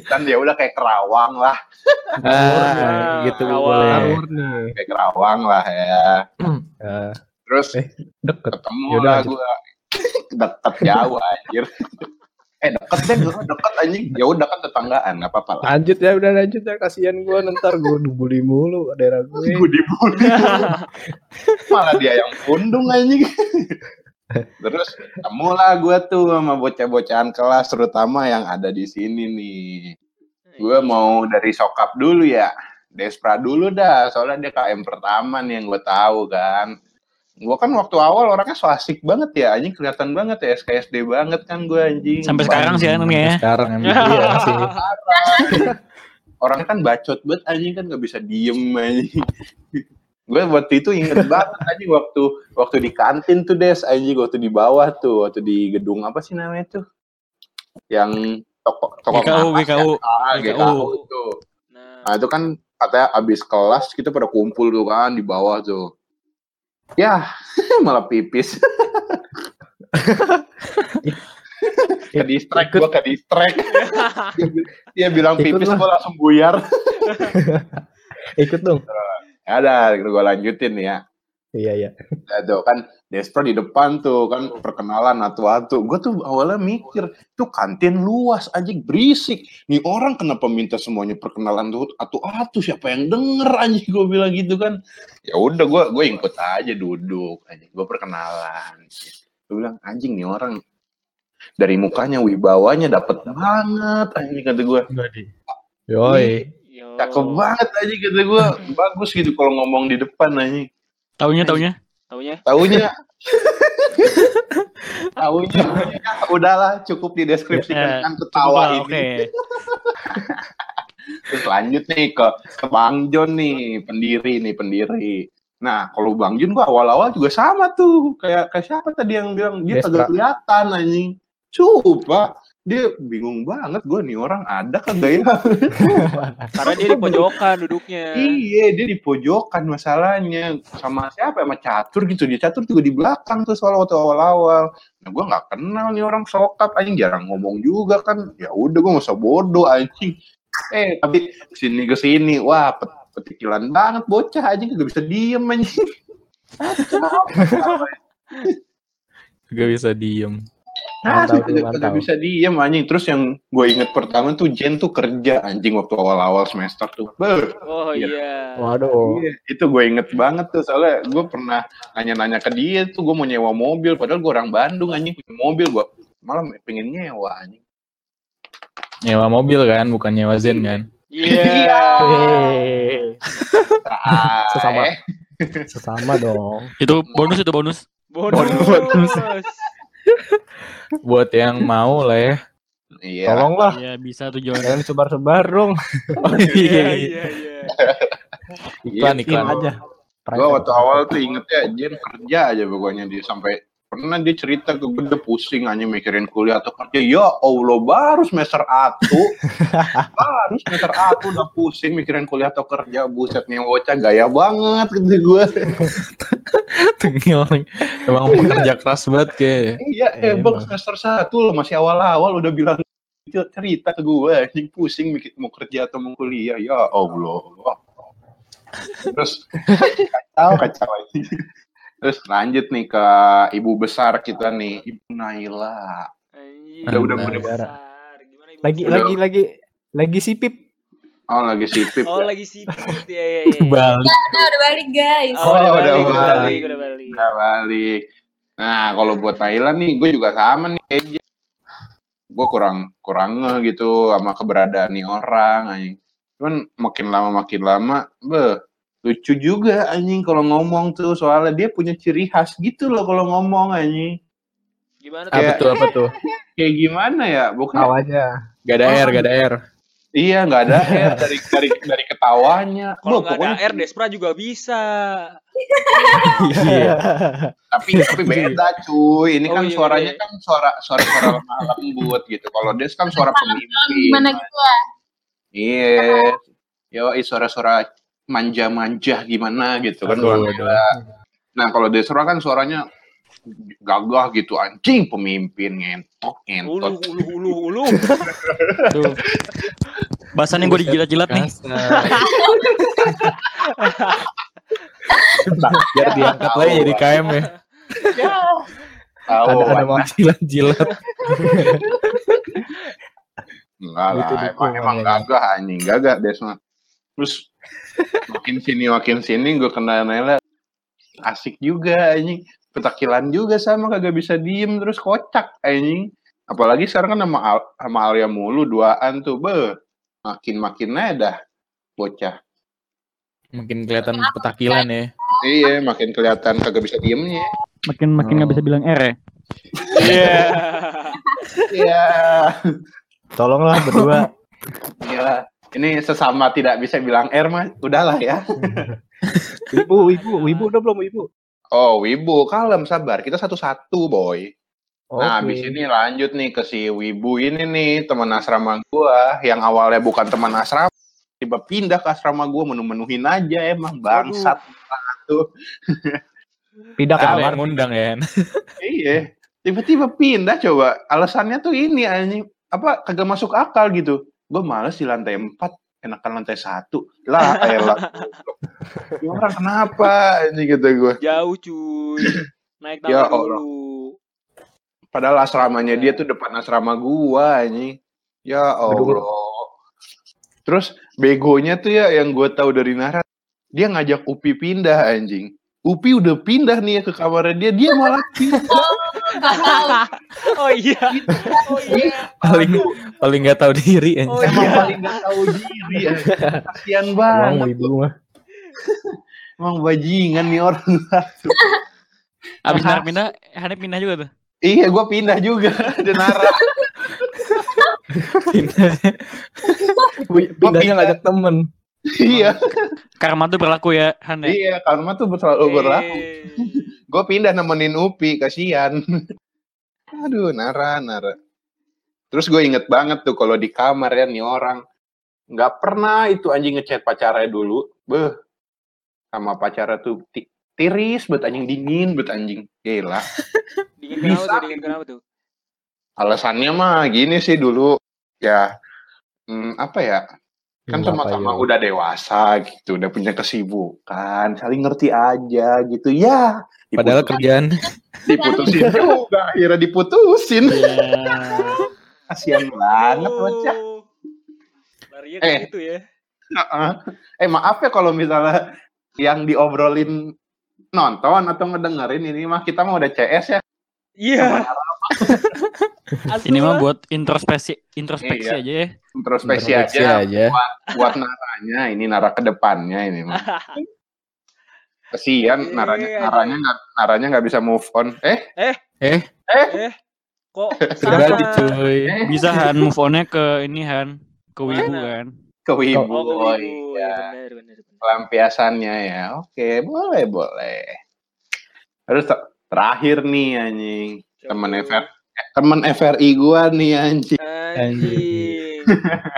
kan ya udah kayak Kerawang lah Ah, gitu boleh. Kayak Kerawang lah ya Eh, terus Eh, deket. ketemu Yaudah, lah gue deket jauh anjir eh deket deh gue deket anjing. Ya udah kan tetanggaan nggak apa-apa lah. Lanjut ya, udah lanjut ya. Kasihan gue ntar gue dibully mulu daerah gue. gue dibully. Malah dia yang pundung anjing. Terus ketemu lah gue tuh sama bocah-bocahan kelas terutama yang ada di sini nih. Gue mau dari sokap dulu ya. Despra dulu dah soalnya dia KM pertama nih yang gue tahu kan gue kan waktu awal orangnya so asik banget ya anjing kelihatan banget ya SKSD banget kan gue anjing Sampai sekarang sih kan ya. Sekarang emang iya sih. orangnya kan bacot banget anjing kan nggak bisa diem anjing gue waktu itu inget banget anjing waktu waktu di kantin tuh des anjing waktu di bawah tuh waktu di gedung apa sih namanya tuh yang toko toko GKU, napas GKU. ya? ah, GKU. GKU tuh Nah, nah itu kan katanya abis kelas kita pada kumpul tuh kan di bawah tuh ya malah pipis. Ke distract gue ke distract dia, bilang Ikut pipis gue langsung buyar. Ikut dong. Ada, gue lanjutin ya. Iya, iya. Ya tuh kan Despra di depan tuh kan perkenalan atu-atu. Gue tuh awalnya mikir, tuh kantin luas anjing berisik. Nih orang kenapa minta semuanya perkenalan tuh atu-atu siapa yang denger anjing gue bilang gitu kan. Ya udah gue gue ikut aja duduk anjing. Gue perkenalan. Gue bilang anjing nih orang dari mukanya wibawanya dapet banget anjing kata gue. Yoi. yo. Cakep banget anjing kata gue. Bagus gitu kalau ngomong di depan anjing. Taunya, taunya. Taunya? Taunya. Taunya. Udahlah, cukup dideskripsikan Eh, kan Cukup ketawa ini. Oke. Terus lanjut nih ke, ke Bang John nih, pendiri nih, pendiri. Nah, kalau Bang Jun gua awal-awal juga sama tuh. Kayak kayak siapa tadi yang bilang dia Destra. kagak kelihatan anjing. Coba dia bingung banget gue nih orang ada kagak ya? Karena dia di pojokan duduknya. Iya, dia di pojokan masalahnya. Sama siapa? Sama catur gitu. Dia catur juga di belakang tuh soal waktu awal-awal. Nah, gue nggak kenal nih orang sokap. Anjing jarang ngomong juga kan. Ya udah, gue nggak usah bodoh anjing. Eh, tapi sini ke sini, wah pet petikilan banget bocah anjing gak bisa diem anjing. Gak bisa diem. Kagak mantap. bisa diem anjing. Terus yang gue inget pertama tuh Jen tuh kerja anjing waktu awal-awal semester tuh. Ber. Oh Iya. iya. Waduh. Iya, itu gue inget banget tuh soalnya gue pernah nanya-nanya ke dia tuh gue mau nyewa mobil padahal gue orang Bandung anjing punya mobil gue malah pengen nyewa anjing. Nyewa mobil kan, bukan nyewa Zen kan. Iya. Hei, Ah, Sesama. eh. sesama dong. Itu bonus itu bonus. Bonus. Buat yang mau lah ya. Iya. Tolonglah, Iya bisa tuh Jon. jangan sebar-sebar dong. Oh, Iya iya iya. Iklan Iya, iklan. aja. Gue waktu awal tuh ingetnya Jen kerja aja pokoknya dia sampai pernah dia cerita ke gue udah pusing aja mikirin kuliah atau kerja ya Allah baru semester atu baru semester atu udah pusing mikirin kuliah atau kerja buset nih bocah gaya banget gitu gue Tengil. Emang pekerja keras banget kayak. iya eh Emang. bang semester satu loh masih awal-awal udah bilang cerita ke gue anjing pusing mikir mau kerja atau mau kuliah ya Allah terus kacau kacau. Terus lanjut nih ke ibu besar kita nih ibu Naila. Udah, udah, udah. besar. Gimana Ibu? Lagi Udah. lagi lagi lagi sipip. oh lagi sipip Oh lagi sipit ya ya ya. Balik. Udah, udah balik guys. Oh, udah Oh, udah balik, udah balik. udah balik. Udah balik nah kalau buat Naila nih gue juga sama nih kayaknya gue kurang kurang ngeh gitu sama keberadaan nih orang anjing cuman makin lama makin lama beh lucu juga anjing kalau ngomong tuh soalnya dia punya ciri khas gitu loh kalau ngomong anjing Gimana Apa tuh? apa tuh? kayak gimana ya bukan aja. Gak ada air, gak ada air. iya nggak ada air dari dari dari ketawanya Kalau nggak ada air Despra juga bisa. Iya. tapi tapi beda cuy ini Oh, kan iya, suaranya iya. kan suara suara suara lembut gitu kalau Des kan suara pemimpin Gimana gitu iya yo suara-suara manja-manja gimana gitu kan Aduh, nah kalau Desra kan suaranya gagah gitu anjing pemimpin ngentot Ulu ngentot ulu ulu ulu. Tuh. Bahasannya gue dijilat-jilat nih. Kasar. Biar diangkat lagi jadi KM ya. tahu Ada ada Wan. mau Jilat-jilat. enggak lah emang, emang ya. gagah anjing gagah Desma terus makin sini makin sini gue kenal Naila asik juga anjing petakilan juga sama kagak bisa diem terus kocak anjing apalagi sekarang kan sama, Al- sama Alia mulu duaan tuh be makin makin dah bocah Makin kelihatan petakilan ya. iya makin kelihatan kagak bisa diemnya Makin makin nggak bisa bilang R ya. Iya. iya Tolonglah berdua. iya ini sesama tidak bisa bilang R mah udahlah ya Ibu, ibu, ibu udah belum ibu? oh Wibu kalem sabar kita satu-satu boy Nah, Oke. habis ini lanjut nih ke si Wibu ini nih, teman asrama gua yang awalnya bukan teman asrama, tiba pindah ke asrama gua menu-menuhin aja emang bangsat tuh. pindah Kan kamar. ngundang ya. iya, tiba-tiba pindah coba. Alasannya tuh ini anjing apa kagak masuk akal gitu. Gua males di lantai 4, enakan lantai satu lah elah. Ini orang kenapa ini gitu gua. Jauh cuy. Naik Ya tangga Allah. dulu. Padahal asramanya dia tuh depan asrama gua anjing. Ya Allah. Terus begonya tuh ya yang gua tahu dari Nara, dia ngajak Upi pindah anjing. Upi udah pindah nih ya ke kamarnya dia, dia malah pindah. Gak tahu. Oh iya. Oh iya. Paling paling nggak tahu diri. Oh anjing. Emang iya. paling gak tahu diri anjing. Kasian Emang banget. ibu mah. Emang bajingan nih orang. Abis Nara pindah, Hanif pindah juga tuh. iya, gua pindah juga. Ada Nara. Wi- Pindahnya ngajak temen. iya, Karma tuh berlaku ya, Han ya. iya. Karma tuh selalu berlaku. Gue pindah nemenin Upi kasihan aduh Nara Nara terus gue inget banget tuh kalau di kamar ya nih orang nggak pernah itu anjing ngechat pacarnya dulu beh sama pacarnya tuh ti- tiris bet anjing dingin bet anjing gila Dingin kenapa Bisa. tuh? Dingin kenapa tuh? alasannya mah gini sih dulu ya hmm, apa ya kan sama-sama payung. udah dewasa gitu, udah punya kesibukan, saling ngerti aja gitu. Ya, Padahal diputus- kerjaan diputusin juga, akhirnya diputusin. Iya. Kasian banget bocah. Oh. Larinya Eh. ke situ ya. Heeh. eh maaf ya kalau misalnya yang diobrolin nonton atau ngedengerin ini mah kita mah udah CS ya. Iya. Ini mah buat introspeksi introspeksi Iya. aja ya. Introspeksi Introspeksi aja, aja. buat naranya ini nara ke depannya ini mah. Kesian Iya, naranya iya. naranya nggak naranya nggak bisa move on. Eh, Eh, Kok berarti sama? cuy. eh bisa Han move on-nya ke ini Han, ke Wibu kan. ke wibu. Oh, ke Oh, Wibu. iya. Ya. Pelampiasannya ya. Oke, boleh, boleh. Terus ter- terakhir nih anjing. Temen. FR eh, temen FRI gua nih anjing. Anjing.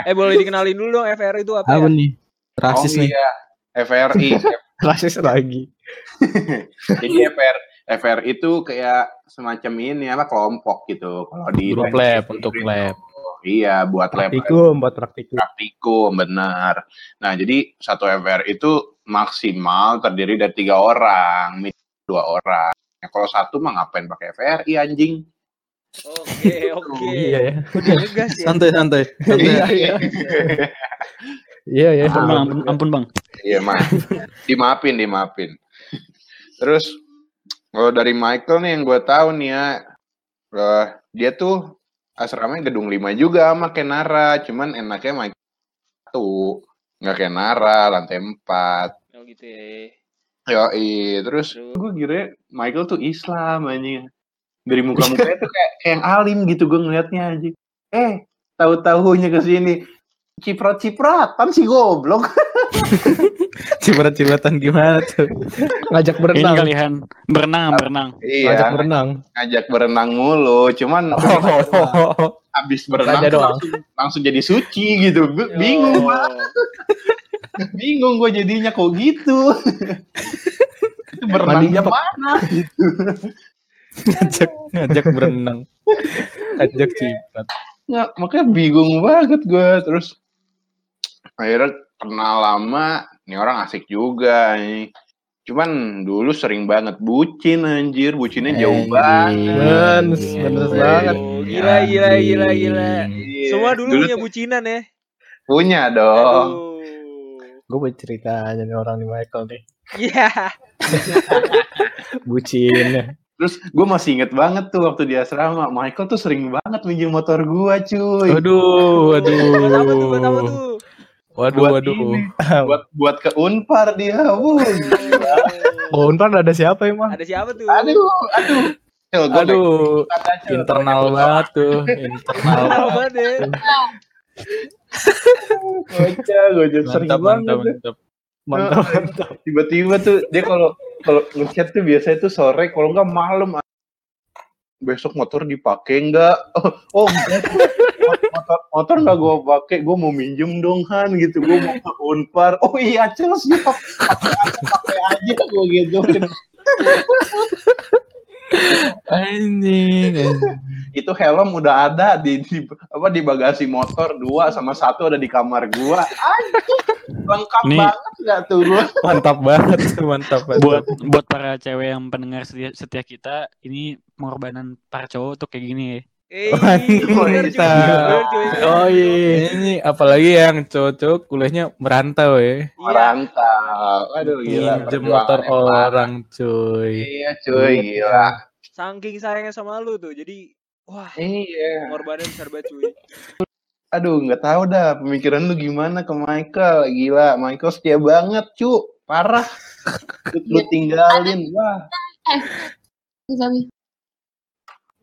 eh boleh dikenalin dulu dong FR itu apa, Apa ya? nih? Rasis oh, nih. iya. FRI. Rasis lagi. Jadi FR FR itu kayak semacam ini apa kelompok gitu. Kalau di Grup lab untuk lab. Iya, buat lab Praktikum, buat praktikum. praktikum benar. Nah, jadi satu FR itu maksimal terdiri dari tiga orang, dua orang. Ya, kalau satu mah ngapain pakai FRI anjing? Oke, oke. Iya ya. Udah ngegas ya. Santai santai. santai. Iya, iya. Iya ya. Ampun bang, ampun, ampun bang. Iya, maaf. Dimaafin, dimaafin. Terus kalau dari Michael nih yang gue tahu nih ya, eh, dia tuh asramanya gedung 5 juga sama Kenara, cuman enaknya Michael satu, nggak Kenara, lantai 4. Oh gitu ya. Yoi, terus Terus. gue kira Michael tuh Islam anjing. Dari muka-mukanya tuh kayak, kayak yang alim gitu gue ngeliatnya anjing. Eh, tahu-tahunya ke sini ciprat-cipratan sih goblok. Cibrat-cibratan gimana tuh? Ngajak Ini berenang. kalian berenang, berenang. Ngajak iya, berenang. ngajak berenang mulu, cuman Oh, abis berenang Aja tuh doang. langsung, langsung jadi suci gitu. Gue bingung, Oh. Pak. bingung gue jadinya kok gitu. Itu berenang mana? ngajak ngajak berenang. Ngajak cibrat. Nggak, makanya bingung banget gue. Terus akhirnya kenal lama, ini orang asik juga nih. Cuman dulu sering banget bucin anjir, bucinnya jauh banget. Bener, banget. Gila, gila, gila, gila. Iya. Semua dulu, punya tuh bucinan ya. punya dong. Aduh. Gue mau cerita aja nih orang di Michael nih. Iya. Bucin. Terus gue masih inget banget tuh waktu di asrama, Michael tuh sering banget minjem motor gue cuy. Waduh. Buat apa tuh? Buat apa tuh? Waduh, Buat waduh. ini. buat buat ke Unpar dia. Wuh. Oh, Unpar ada siapa emang? Ada siapa tuh? aduh, aduh. Gua Aduh, Cel. internal banget tuh, internal. Banget ya. Bocah, gojek sering Mantap, banget. mantap, tuh. mantap. Mantap, mantap. Tiba-tiba tuh dia kalau kalau ngechat tuh biasanya tuh sore, kalau nggak malam. Besok motor dipakai nggak? Oh, oh enggak. Motor motor nggak gue pakai, gue mau minjem dong Han gitu, gue mau ke Unpar. Oh iya, Cel siap. Pakai aja, gue gitu. Anjing, itu helm udah ada di, di apa di bagasi motor dua sama satu ada di kamar gua Anjing, lengkap Nih. banget nggak tuh gua Mantap banget, mantap banget. Buat buat para cewek yang pendengar setia, setia kita, ini pengorbanan para cowok tuh kayak gini ya. Eh. Oh iya, ini apalagi yang cowok-cowok kuliahnya merantau ya. Iya. merantau aduh gila Pinjem motor orang, cuy. iya cuy gila Saking sayangnya sama lu tuh. Jadi, wah, iya pengorbanan besar banget cuy. aduh nggak tahu dah pemikiran lu gimana ke Michael gila Michael setia banget cu parah lu, tinggalin wah Tapi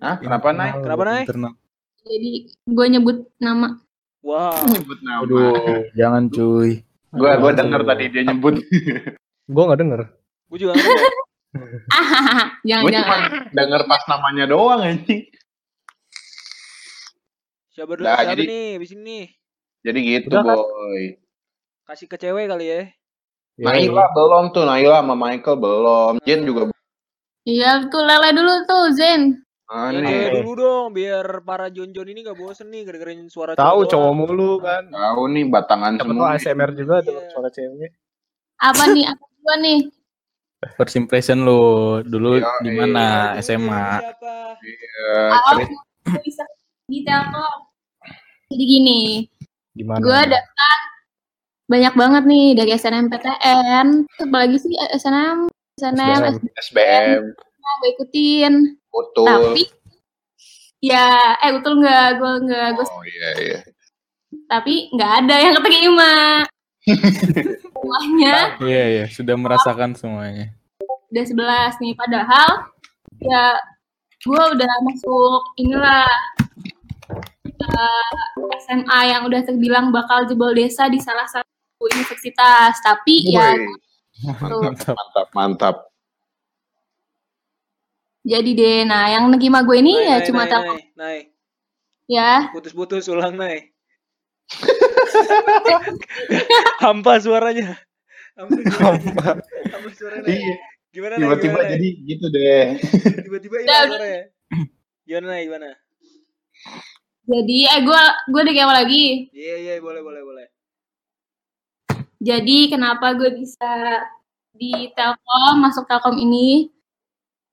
Hah, kenapa naik Kenapa, Nay? Internal. jadi gue nyebut nama. Wah, nyebut nama Aduh, jangan cuy. gua gua denger tadi dia nyebut Gue gak denger. gue juga nggak jangan gua cuma jangan. denger pas namanya doang anjing Siapa dulu? Nah, siapa jadi- nih? Abis ini. jadi gitu Udah boy Kasih ke cewek kali ya. Ya, Naila belum tuh, Naila sama Michael belum. Jen juga. Iya tuh Lele dulu tuh Zen. Cewek dulu dong, biar para Jon-Jon ini gak bosen nih gara-gara suara Tahu cowok mulu kan. Tahu nih batangan Siapa tahu semua. ASMR juga tuh Iya. suara cewek. Apa nih? Apa gua nih? First impression lu dulu Iya, di iya. mana Dulu SMA? Iya, Oh, cerita. gua bisa di Telkom. Jadi gini, Gimana? gue daftar banyak banget nih dari SNMPTN, apalagi sih SNM, SNM, SBM. SBM, Gue ikutin. betul. Tapi ya, eh betul nggak? Gue nggak, gue Oh iya iya. tapi nggak ada yang keterima. Semuanya Iya iya, sudah merasakan semuanya. udah 11 nih, padahal ya gue udah masuk inilah eh, SMA yang udah terbilang bakal jebol desa di salah satu universitas, tapi ya Woi, tuh, Mantap. mantap mantap. Jadi deh. Nah, yang negima gue ini Nay, ya nay, cuma nay, nay. ya. Putus-putus ulang, Nay. Hampa suaranya. Hampa suaranya. Hampa suaranya. Nay. Iya. Gimana? Tiba-tiba jadi gitu deh. Tiba-tiba udah. suaranya. Gimana, Nay? Gimana? Jadi eh gue gue udah kayak lagi. Iya, iya, boleh, boleh, boleh. Jadi kenapa gue bisa di Telkom masuk Telkom ini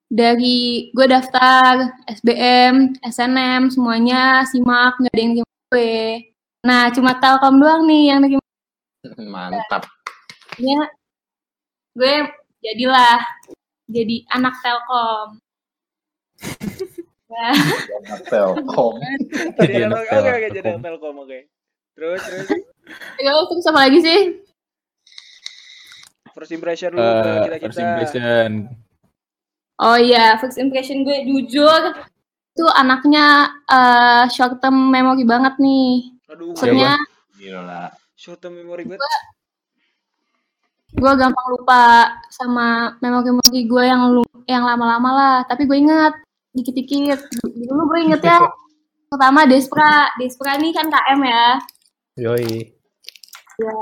dari gue daftar SBM, SNM semuanya simak nggak ada yang nerima gue. Nah cuma Telkom doang nih yang nerima Mantap. gue jadilah jadi anak Telkom. Nah, Telkom. Jadi anak anak Oke, oke, Telkom. jadi anak Telkom, oke. Terus, terus. ya, terus apa lagi sih? First impression lu ke Eh, kita-kita. first impression. Oh iya, first impression gue jujur itu anaknya eh, short term memory banget nih. Aduh, Maksudnya Gila. short term memory banget. gue gampang lupa sama memori-memori gue yang lu- yang lama-lama lah. Tapi gue inget dikit-dikit. Dulu gue inget ya. Pertama Despra, Despra nih kan KM ya. Yoi. Ya.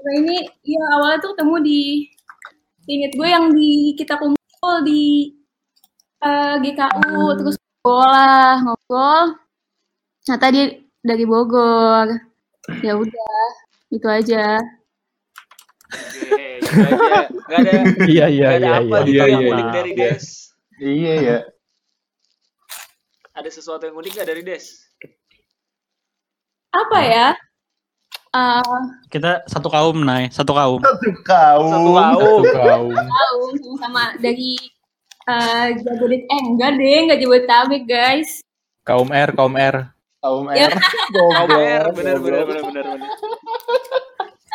Nah, ini ya awalnya tuh ketemu di inget gue yang di kita kumpul di eh, GKU terus ngobrol lah ngobrol. Ternyata dia dari Bogor. Ya udah, itu aja. Oke, gitu. Gak ada, Iya iya iya apa iya. gitu Iya, yang iya, unik iya. dari Des. Iya ya. Ada sesuatu yang unik gak dari Des? Apa ya? Eh, Kita satu kaum, Nay. Satu kaum. Satu kau. Satu Satu kaum. kaum. sama dari eh Jabodet eh enggak deh enggak Jabodetabek guys Kaum R, kaum R. Kaum Ya. R. Kaum R, Goblok, bener, bener, goblok. bener, bener, bener.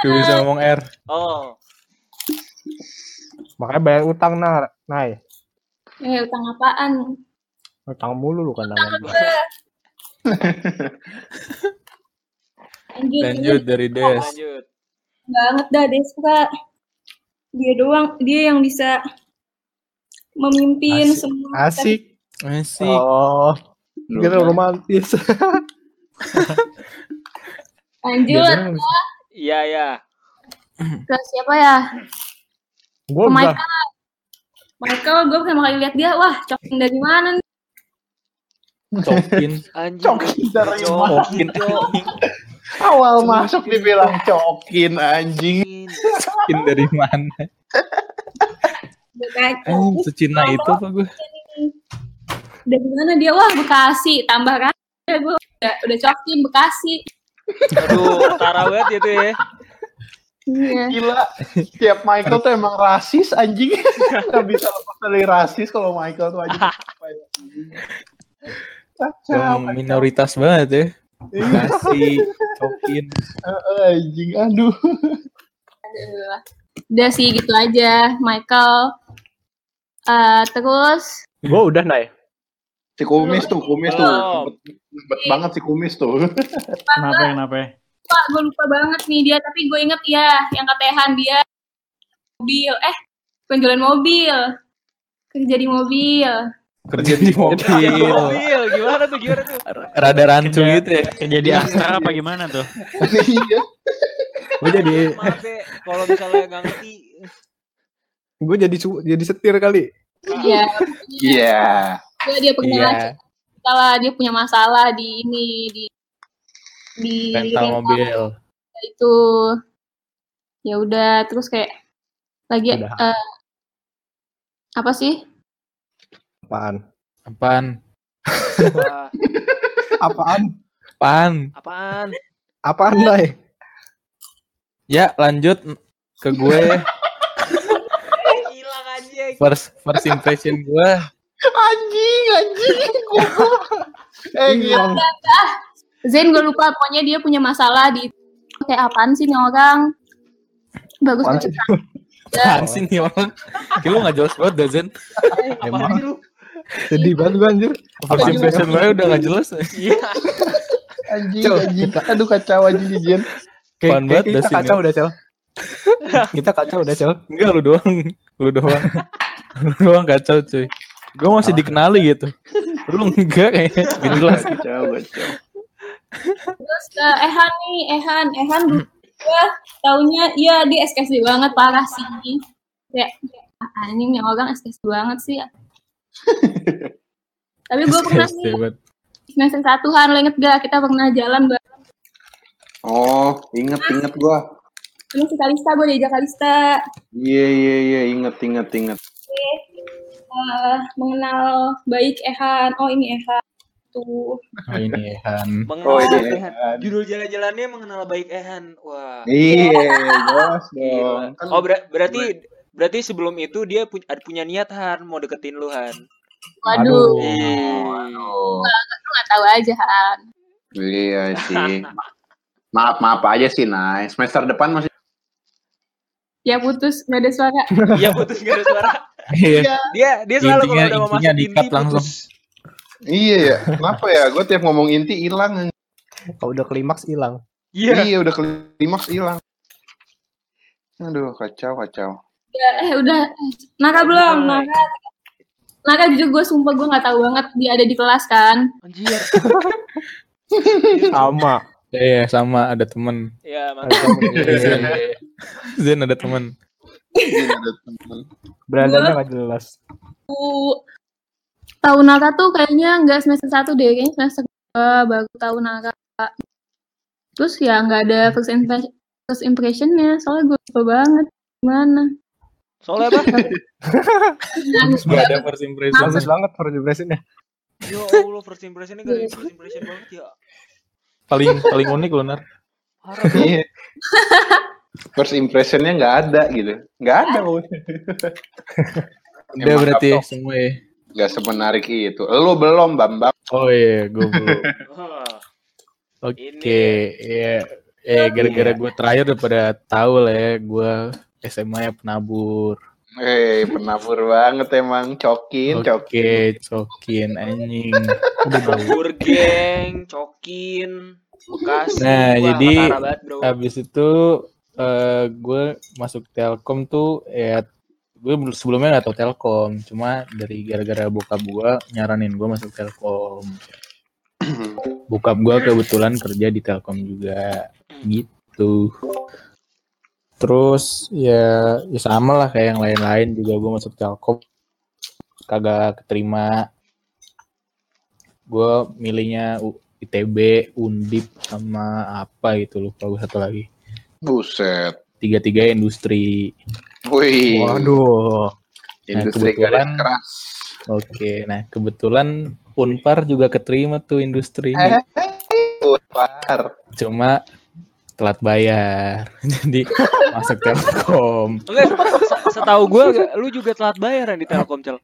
Gue bisa ngomong R. Oh, Makanya bayar utang nah, Nay. eh utang apaan Utang mulu lu kan namanya. Lanjut Lanjut dari Des. lanjut. banget dah deh suka dia doang dia yang bisa memimpin Asik. semua Asik. Asik. Oh, kira romantis. lanjut Iya, iya. ke siapa ya Gue udah. Michael Michael gue pertama kali lihat dia wah cokin dari mana nih Cokin. Anjing. Cokin dari Cok, Cokin. Awal masuk dibilang cokin anjing. Cokin dari mana? Eh, secina itu apa gue? dari mana dia wah Bekasi tambah kan ya gue udah, udah cokin Bekasi Aduh, ketara banget itu ya. iya Gila. Tiap Michael tuh emang rasis anjing. Gak bisa lepas dari rasis kalau Michael tuh anjing. Kacau. Minoritas banget ya. Kasih cokin. anjing. Aduh. Aduh. Udah sih gitu aja, Michael. Eh terus Gue udah Nay. Si kumis tuh, kumis tuh. Oh. Banget si kumis tuh. Kenapa, kenapa? Pak, gue lupa banget nih dia, tapi gue inget ya, yang katehan dia mobil, eh penjualan mobil, kerja di mobil. Kerja di Iya, mobil. mobil. Gimana tuh? Gimana tuh? Rada rancu Kerja- gitu ya. Kerja di Astra apa gimana tuh? Iya. Gue jadi Maaf ya, kalau misalnya nggak ngerti. gue jadi jadi setir kali. Iya, Iya. dia, dia punya Iya, masalah, dia punya masalah di ini di di rental mobil. itu. Ya udah, terus kayak lagi eh, apa sih? Apaan? Apaan? Apaan? Apaan? apaan? Apaan, Dai? Ya, lanjut ke gue. Hilang anjing. First first impression gue. Anjing, anjing. eh, gila. Zain gue lupa, pokoknya dia punya masalah di kayak apaan sih nih orang? Bagus Apaan banget. Apaan sih nih orang? Kayak lu gak jelas banget Zen. Sih lu? Sedih banget gue anjir. First impression gue udah gak jelas. Iya. Anjing, Cel, anjing. Aduh kacau anjing Jen. Kayak, kayak kita kacau udah, Cel. kita kacau udah, Cel. Enggak, lu doang. Lu doang. lu doang kacau, cuy. Gue masih dikenali gitu. Lu enggak kayaknya. Gak jelas. Kacau, kacau. Terus eh, Ehan nih, Ehan, Ehan gue taunya iya dia SKSD banget parah sih. Kayak ah, anjing nih orang SKSD banget sih. Tapi gue pernah nih semester satu Han, lo inget gak kita pernah jalan bareng Oh, inget inget gua. sama si Kalista, gue diajak Kalista Iya iya iya inget inget inget. eh, mengenal baik Ehan. Oh ini Ehan. Tuh. Oh ini Han. Mengenal Oh, ini Ehan. Ehan. Judul jalan-jalannya mengenal baik Ehan. Wah. Iya, jelas Gila. dong. Kan Oh ber- berarti berarti sebelum itu dia pu- ada punya niat Han mau deketin lu Han. Waduh. Aduh. lu gak tahu aja Han. Iya sih. Maaf maaf aja sih, Nay. Semester depan masih Ya putus, gak ada suara. Iya putus gak ada suara. Iya. Dia dia selalu Intinya- kalau udah mau masuk inti langsung. putus. Iya ya. Kenapa ya? Gue tiap ngomong inti hilang. Kalau udah klimaks hilang. Iya. Iya, udah klimaks hilang. Aduh, kacau kacau. Ya, eh udah. Naka belum? Naka. Naka jujur gue sumpah gue gak tahu banget dia ada di kelas kan. Anjir. Sama. Iya, sama ada temen. Ya, mantap. Zen, Zen ada temen. Ini ada temen. Berandanya gak jelas. Aku tahu Naka tuh kayaknya nggak semester satu deh, kayaknya semester dua baru tahu Naka. Terus ya nggak ada first impression, first impressionnya, soalnya gue lupa banget gimana. Soalnya apa? Gak ada first impression. Bagus banget first impression-nya. Ya Allah, first impression ini gak ada first impression banget ya. Paling paling unik lu, Nar. Parah. Iya. First impressionnya nggak ada gitu. Nggak ada. Boy. Udah berarti kapok. semua ya. Nggak semenarik itu. Lu belum, Bambang. Oh iya, gue belum. Oke, Ini. ya. Eh, gara-gara gue terakhir udah pada tahu lah ya, gue SMA ya penabur. Hei, penabur banget emang. Cokin, cokin. Oke, cokin anjing. Kabur geng, cokin, Bekasi. Nah, Wah, jadi banget, bro. Habis itu eh gue masuk Telkom tuh ya gue belum- sebelumnya nggak tahu Telkom, cuma dari gara-gara bokap gue nyaranin gue masuk Telkom. Bokap gue kebetulan kerja di Telkom juga, gitu. Terus ya, ya sama lah kayak yang lain-lain juga gue masuk Telkom kagak keterima. Gue milihnya ITB, Undip sama apa gitu lupa gue satu lagi. Buset. Tiga-tiga industri. Wih. Waduh. Industri kebetulan- garis keras. Oke, nah kebetulan Unpar juga keterima tuh industri. Eh, Par. Cuma telat bayar. Jadi masuk Telkom. Enggak, setahu gue lu juga telat bayaran di Telkom, Cel.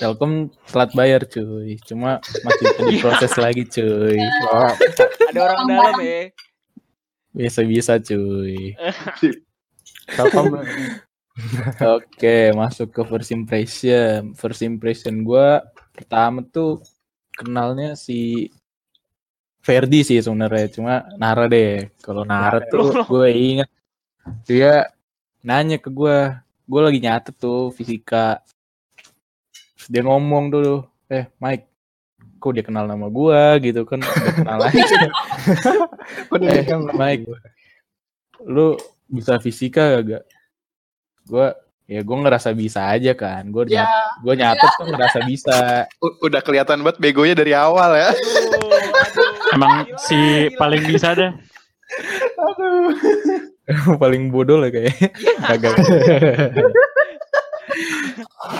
Telkom telat bayar cuy. Cuma masih diproses lagi cuy. Wah, Ada orang dalam ya. Bisa-bisa cuy. Telkom Oke, masuk ke first impression. First impression gue pertama tuh kenalnya si Ferdi sih sebenarnya. Cuma Nara deh. Kalau Nara tuh gue inget dia nanya ke gue. Gue lagi nyatet tuh fisika. Terus Dia ngomong dulu, eh Mike, kok dia kenal nama gue gitu kan? Udah kenal dia Eh, Mike. Lu bisa fisika gak? Gue ya gue ngerasa bisa aja kan gue Ya. gue nyatet tuh ngerasa bisa U- udah kelihatan banget begonya dari awal ya. Emang si paling bisa dah. paling bodoh lah kayak kagak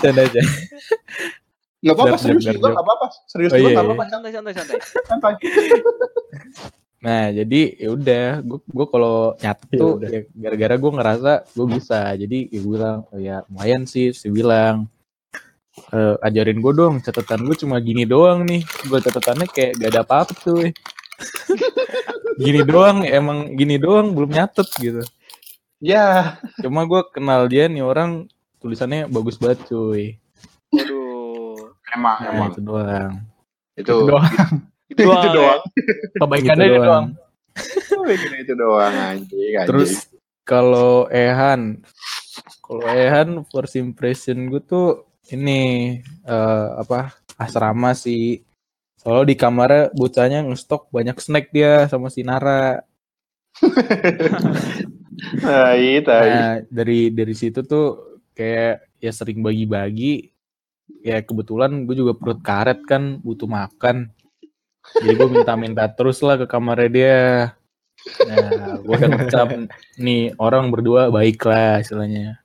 Canda aja Nggak apa-apa serius dar, juga nggak apa-apa serius Oh, juga iya, iya. apa-apa santai santai santai. santai. nah jadi ya udah gue gue kalau nyatet Ya tuh udah. ya gara-gara gue ngerasa gue bisa jadi ya gue bilang oh ya lumayan sih saya bilang "Eh, ajarin gue dong catatan gue cuma gini doang nih gue catatannya kayak gak ada apa-apa tuh gini doang emang gini doang belum nyatet gitu Ya. cuma gue kenal dia nih orang tulisannya bagus banget cuy Waduh. Emang nah, emang itu doang itu doang. itu, itu doang. Kebaikannya itu doang. itu, itu doang anjing. anjing. Terus kalau Ehan, kalau Ehan first impression gue tuh ini eh, apa asrama sih. Soalnya di kamarnya bocahnya ngestok banyak snack dia sama si Nara. tai tai. Nah, dari dari situ tuh kayak ya sering bagi-bagi. Ya kebetulan gue juga perut karet kan butuh makan. Jadi gue minta-minta terus lah ke kamarnya dia. Nah, gue udah ngecap nih orang berdua baik lah istilahnya.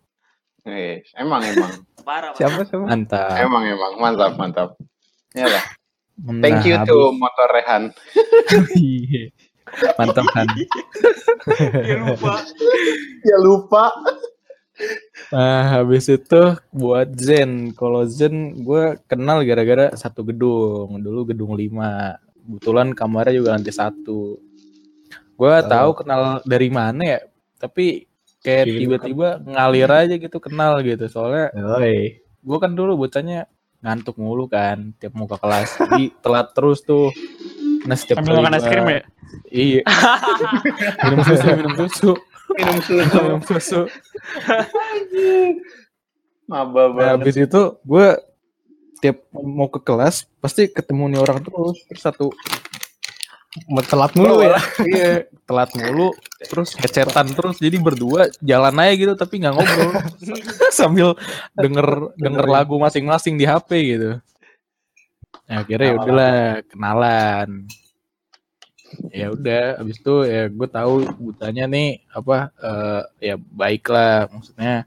Eh, emang emang Parah. Siapa siapa? Mantap. emang emang mantap mantap. Ya lah. Nah, Thank you habis- to motor Rehan. Iya. Mantap kan. Ya lupa. Ya lupa. Nah, habis itu buat Zen. Kalau Zen gue kenal gara-gara satu gedung. Dulu gedung 5. Kebetulan kamarnya juga lantai satu. Gue tahu kenal dari mana ya. Tapi kayak Iya. tiba-tiba ngalir aja gitu kenal gitu. Soalnya Oi. gue kan dulu bocahnya ngantuk mulu kan tiap mau ke kelas. Jadi telat terus tuh. Nah, setiap Sambil kali makan es krim ya. Iya. minum susu, minum susu. Minum susu. minum susu. Maba Nah, banget. habis itu gue tiap mau ke kelas pasti ketemu nih orang terus terus satu telat mulu ya. iya telat mulu terus hecetan terus jadi berdua jalan aja gitu tapi nggak ngobrol. Sambil denger denger lagu masing-masing di HP gitu. Nah, akhirnya ya udahlah kenalan. Ya udah habis itu ya gue tahu butanya nih apa eh, ya baik lah maksudnya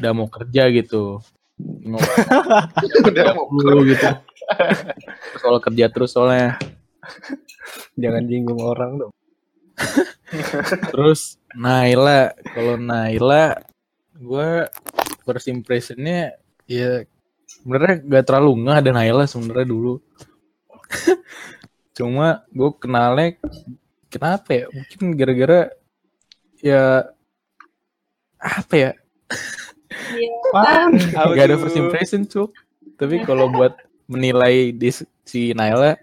udah mau kerja gitu. Mau Udah mau dulu gitu soal kerja terus soalnya Jangan jinggung orang dong. terus Naila. Kalau Naila gue first impressionnya ya sebenarnya gak terlalu nggak ada Naila sebenarnya dulu. Cuma gue kenalnya kenapa ya? Mungkin gara-gara ya apa ya? Apaan? gak ada first impression cuk tapi kalau buat menilai di si Naila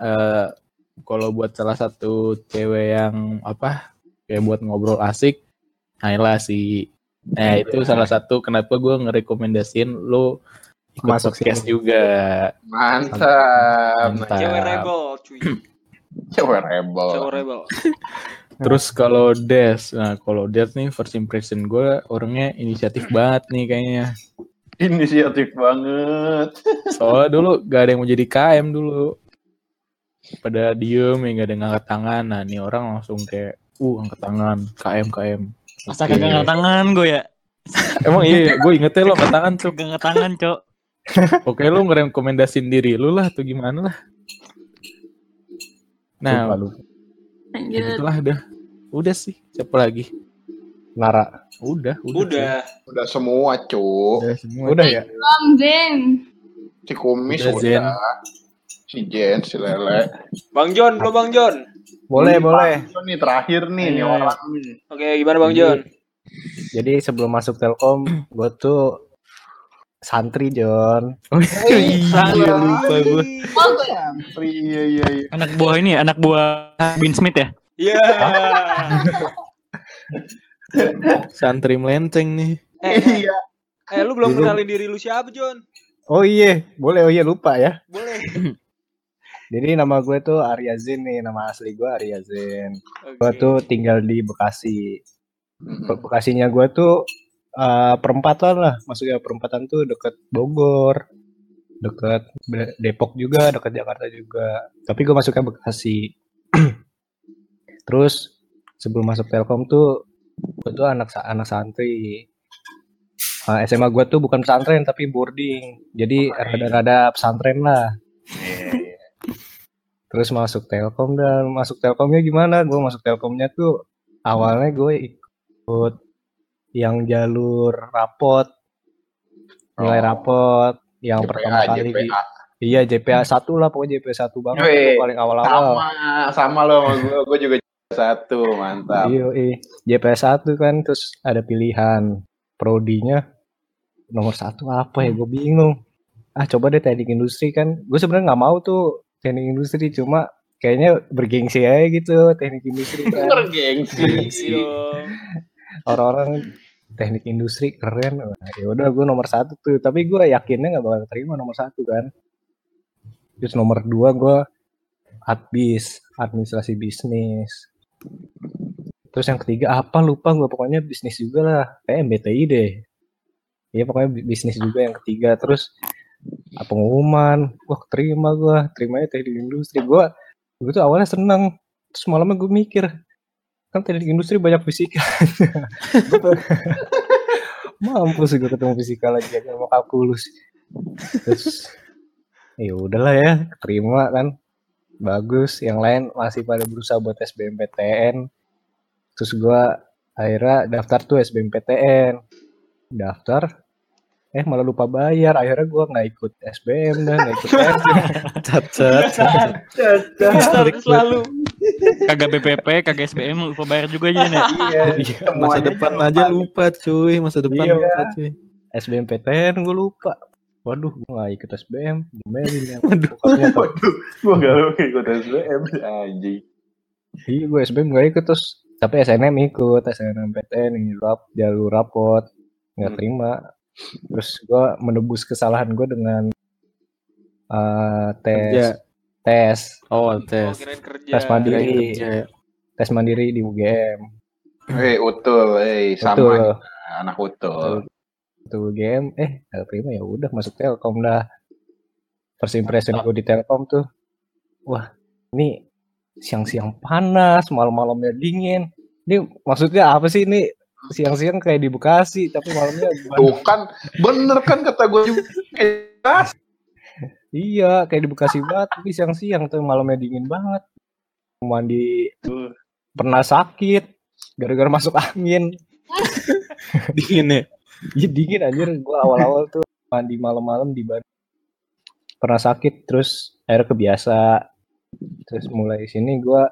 eh kalau buat salah satu cewek yang apa kayak buat ngobrol asik Naila sih nah itu salah satu kenapa gue ngerekomendasiin lo ikut Masuk podcast sini. juga Mantap. Mantap. Cewek rebel, cuy. Cewek rebel. Cewek rebel. terus kalau Des nah kalau Des nih first impression gue orangnya inisiatif banget nih kayaknya Inisiatif banget. soalnya dulu gak ada yang mau jadi KM dulu pada diem ya gak ada ngangkat tangan nah nih orang langsung kayak uh angkat tangan KM KM Masa Oke. kagak angkat tangan gue ya. emang iya gue ingetnya lo angkat tangan tuh Kagak angkat tangan, Cok. oke lu ngerekomendasin diri lu lah atau gimana lah nah Lupa, lupa. Itulah udah udah sih siapa lagi Nara. udah udah Udah. Udah semua, Cuk. udah semua Udah ya? Om Zen. Si Kumis Udah, udah. Zen. Si Jen, si Lele. Bang John, belum Bang John. Boleh, Ini boleh. Ini terakhir nih, nih Iya. orang nih. Oke, gimana Bang John? Jadi sebelum masuk Telkom, gue tuh santri John. oh iya lupa gue Oh, gue. Santri, iya, iya, iya. Anak buah ini ya, anak buah Bin Smith ya. Iya. santri melenceng nih Eh, eh, Iya. eh, lu belum kenalin diri lu siapa, John? Oh iya, boleh. Oh iya lupa ya. Boleh. Jadi nama gue tuh Arya Zen nih, nama asli gue Arya Zen. Gue Oke. tuh tinggal di Bekasi. Be- Bekasinya gue tuh eh, perempatan lah masuknya perempatan tuh deket Bogor deket Depok juga deket Jakarta juga tapi gue masuknya Bekasi terus sebelum masuk Telkom tuh gue tuh anak anak santri Eh, SMA gue tuh bukan pesantren tapi boarding jadi rada-rada pesantren lah. Terus masuk Telkom dan masuk Telkomnya gimana gue masuk Telkomnya tuh awalnya gue ikut yang jalur rapot nilai Oh. rapot yang JPA, pertama kali di JPA. iya JPA satu lah pokoknya JPA satu banget tuh paling awal-awal Sama, sama lo sama gue. Gue juga satu, mantap. iya iya JPA satu kan terus ada pilihan prodinya nomor satu apa ya gue bingung ah coba deh teknik industri kan gue sebenarnya nggak mau tuh teknik industri cuma kayaknya bergengsi aja gitu teknik industri kan. Bergengsi. orang-orang teknik industri keren. Wah, ya udah gue nomor satu tuh. Tapi gue yakinnya nggak bakal terima nomor satu kan. Terus nomor dua gue adbis administrasi bisnis. Terus yang ketiga apa lupa gue pokoknya bisnis juga lah. Kayak MBTI deh. Iya pokoknya bi- bisnis juga yang ketiga. Terus pengumuman. Wah terima gue terimanya teknik industri. Gue gue tuh awalnya seneng. Terus malamnya gue mikir kan teknik industri banyak fisika. Mampus gue ketemu fisika lagi sama kalkulus. Terus ya udahlah ya terima kan. Bagus yang lain masih pada berusaha buat SBMPTN terus gua akhirnya daftar tuh SBMPTN daftar eh malah lupa bayar akhirnya gua nggak ikut SBM dan nggak ikut TN. Cacat. Selalu- selalu Kagak BPP, kagak SBM, lupa bayar juga aja nih. iya Masa depan aja lupa cuy, masa depan Iya. lupa cuy. SBMPTN gue lupa waduh gue nggak ikut SBM diomelin ya Bokapnya tuh, Gue gak lo ikut SBM anjing. iya gue SBM gak ikut terus tapi SNM ikut SNMPTN ini rap jalur rapot nggak Hmm. terima terus gue menebus kesalahan gue dengan eh, tes Kerja. tes Oh, Oh, tes. kirain kerja. Tes mandiri. Kerja ya. tes mandiri di UGM Hei, utul, hei, sama Betul. anak utul. itu UGM eh terima ya udah masuk Telkom dah first impression gue di Telkom tuh wah ini siang-siang panas malam-malamnya dingin ini maksudnya apa sih ini siang-siang kayak di Bekasi tapi malamnya di Bandung. Tuh kan, bener kan kata gue juga. Kayak iya kayak di Bekasi banget tapi siang-siang tuh malamnya dingin banget mandi pernah sakit gara-gara masuk angin Dingin ya. Iya dingin anjir gua awal-awal tuh mandi malam-malam di Bandung. Pernah sakit terus akhirnya kebiasa. Terus mulai sini gua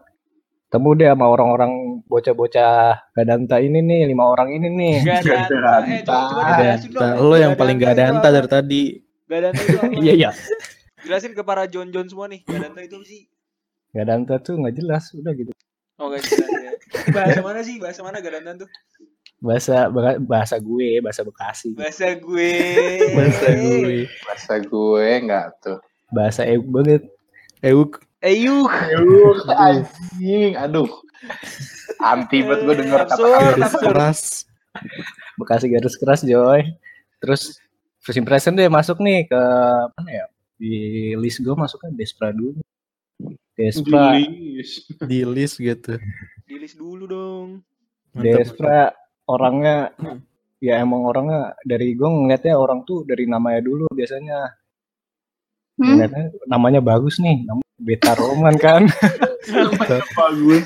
temu deh sama orang-orang bocah-bocah gadanta ini nih, lima orang ini nih. Ada. Eh, coba, coba lo yang paling gak ada itu anta apa? dari tadi. Gak ada itu apa? Iya iya. Jelasin ke para John John semua nih. Gak ada itu sih? Gadanta tuh nggak jelas, udah gitu. Oh gak jelas ya. Bahasa mana sih? Bahasa mana gak ada tuh? Bahasa bahasa gue, bahasa Bekasi. Bahasa gue. Bahasa gue. Bahasa gue enggak tuh. Bahasa eh banget. Euk. Eyuh. Aduh, anjing, aduh. Anti banget gue denger kata-kata Garis keras. Bekasi garis keras Joy. Terus first impression deh masuk nih ke mana ya? Di list gue masuknya Despra dulu. Despra. Di list gitu. Di list dulu dong. Mantap. Despra orangnya ya emang orangnya dari gue ngeliatnya orang tuh dari namanya dulu biasanya Hmm? Ngeliatnya namanya bagus nih namanya Beta Roman kan? Bagus.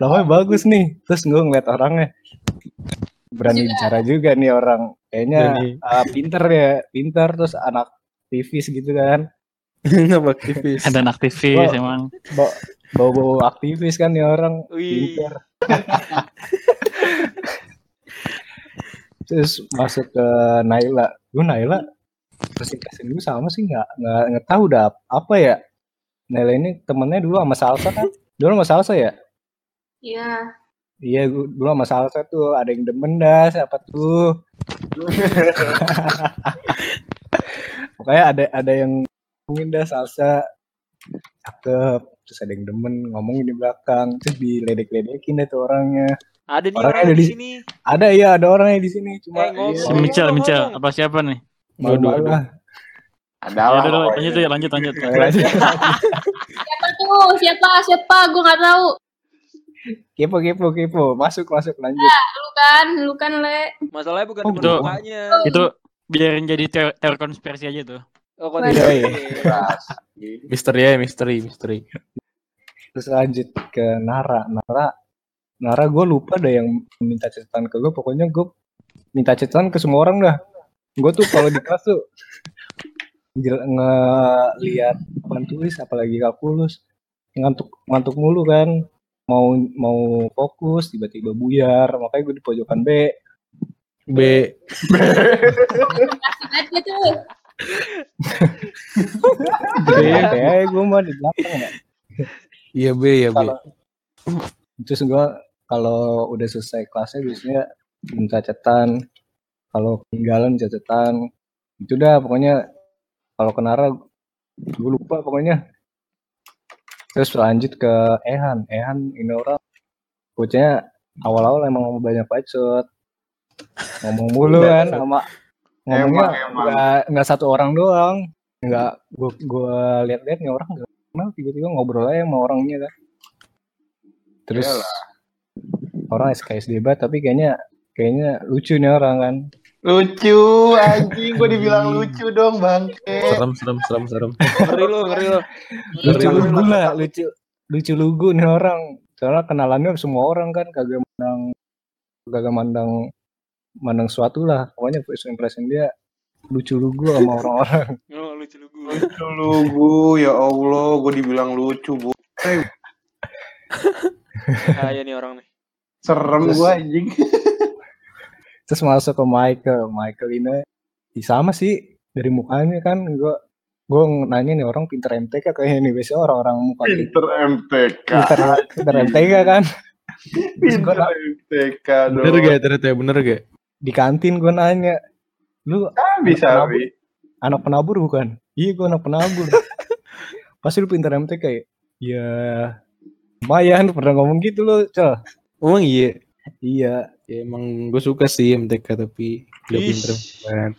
namanya bagus nih. Terus gue ngeliat orangnya. Berani bicara juga nih orang. Kayaknya ah, pinter ya. Pinter terus anak aktivis gitu kan. Kenapa aktivis? Ada anak aktivis Oh. emang. bawa bawa aktivis kan nih orang. Wih. pinter. Terus masuk ke Naila. Gue Naila? Presentasi dulu sama sih. Nggak nggak nggak tahu dah apa ya Naila ini temennya dulu sama Salsa kan dulu sama Salsa ya Iya. iya gua dulu sama Salsa tuh ada yang demen dah siapa tuh pokoknya ada ada yang ngomongin dah Salsa cakep terus ada yang demen ngomongin di belakang terus diledek-ledekin deh tuh orangnya Ada nih Orangnya orang ada di sini. Ada iya, ada orangnya di sini. Cuma Eh, ngomong. Si iya, Michel, ngomong, Michel. ngomong. Apa siapa nih? malu Waduh, lah. Ada Ya lah. udah, pokoknya. lanjut ya, lanjut, lanjut. Siapa tuh? Siapa? Siapa? Gue nggak tahu. Kepo kepo kepo. Masuk masuk lanjut. Lu kan, lu kan le. Masalahnya bukan Oh, itu. mukanya. Itu biarin jadi teori, teori konspirasi aja tuh. Oh. Iya, iya. Keras. Misteri ya, misteri, misteri. Terus lanjut ke Nara. Nara Nara gue lupa ada yang minta catatan ke gue. Pokoknya gue minta catatan ke semua orang dah. Gue tuh kalau di kelas tuh ngel- ngeliat papan tulis apalagi kalkulus ngantuk ngantuk mulu kan mau mau fokus tiba-tiba buyar makanya gue di pojokan B B. Lihat gitu. kayak gue mah di belakang ya Iya B ya B. terus gue kalau udah selesai kelasnya biasanya minta catatan kalau ketinggalan catatan itu dah pokoknya kalau kenara gue lupa pokoknya. Terus lanjut ke Ehan. Ehan ini orang bocahnya awal-awal emang banyak bacot. Ngomong mulu kan sama ngomongnya nggak nggak satu orang doang. Nggak gue gue lihat-lihat nih orang nggak kenal tiba-tiba ngobrol aja sama orangnya kan. Terus Iyalah. orang SKS debat tapi kayaknya kayaknya lucu nih orang kan Lucu anjing, gue dibilang lucu dong bangke. Serem, serem, serem, serem. Ngeri lu, ngeri lu. lucu lugu lah lucu lucu lugu nih orang soalnya kenalannya semua orang kan kagak mandang kagak mandang mandang suatu lah pokoknya first impression dia lucu lugu sama orang-orang Oh, lucu lu gue. Lucu lugu, ya Allah, gue dibilang lucu, bu. Kaya nih orang nih. Serem gue anjing. terus masuk ke Michael Michael ini ih, sama sih dari mukanya kan gua gua nanya nih orang pinter MTK kayaknya nih biasanya orang-orang muka Pinter MTK. pinter, pinter MTK kan Pinter MTK dong. Bener gak ternyata bener gak? di kantin gua nanya lu Ah, bisa, Kenapa? Bi. anak penabur bukan iya gua anak penabur pasti lu pinter MTK ya ya lumayan pernah ngomong gitu lo cel Emang iya. iya Ya emang gue suka sih MTK tapi gak Ish. pinter banget.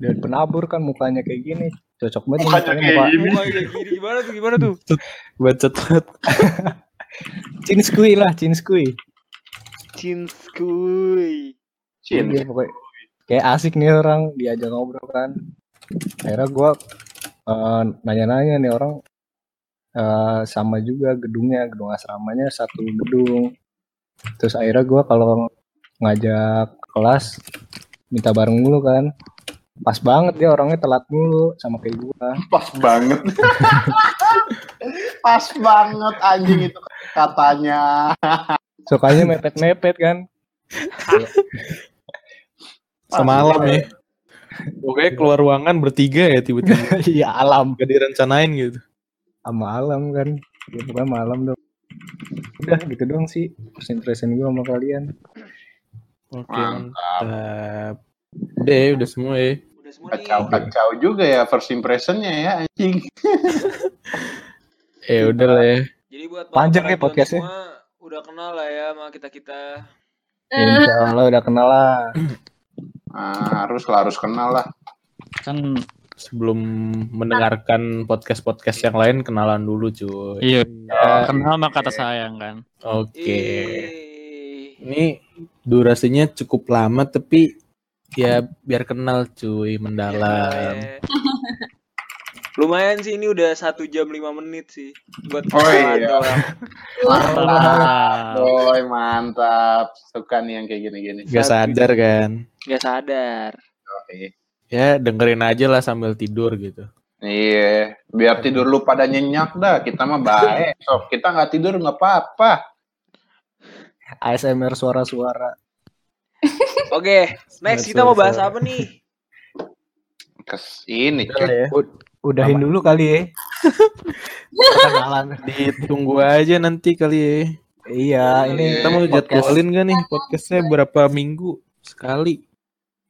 dan penabur kan mukanya kayak gini cocok banget Mukanya kayak muka gini. Gini gimana tuh? Gimana tuh? Bacot banget. cinskui lah cinskui Cinskuy. Cin. Iya, pokoknya kayak asik nih orang diajak ngobrol kan. Akhirnya gua eh, nanya-nanya nih orang eh, sama juga gedungnya, gedung asramanya satu gedung. Terus akhirnya gua kalau ngajak kelas minta bareng mulu kan. Pas banget dia orangnya telat mulu sama kayak gua. Pas banget. Pas banget anjing itu katanya. Sukanya mepet-mepet kan. Semalam ya. Pokoknya keluar ruangan bertiga ya tiba-tiba. Iya alam Gak direncanain gitu. sama alam kan. Ya, pokoknya malam dong. Udah gitu doang sih. Impression gua sama kalian. Oke Mantap. mantap. Udah ya, udah semua ya. Udah semua nih. Kacau-kacau juga ya first impressionnya ya anjing. Eh udah lah ya. Jadi buat Panjang ya penonton podcastnya. semua, udah kenal lah ya sama kita-kita. Ya, insya Allah udah kenal lah. Ah, harus lah, harus kenal lah. Kan Sebelum mendengarkan podcast-podcast yang lain kenalan dulu cuy. iya, Ya, kenal maka kata sayang kan. Oke. Ih. Ini durasinya cukup lama tapi ya biar kenal cuy mendalam. Ya. Lumayan sih ini udah satu jam lima menit sih buat Oh, iya. Mantap. Boy, mantap. Suka nih yang kayak gini-gini. Gak sadar kan. Gak sadar. Oke. Ya dengerin aja lah sambil tidur gitu. Iya, biar tidur lu pada nyenyak dah. Kita mah baik. Sob, kita nggak tidur nggak apa-apa. ASMR suara-suara. Oke, next kita mau bahas apa nih? Kes ini, Udah cuy. lah ya. Udahin dulu kali ya. Kenalan. Ditunggu aja nanti kali ya. Iya, ini Kita mau jadwalin gak nih podcastnya berapa minggu sekali?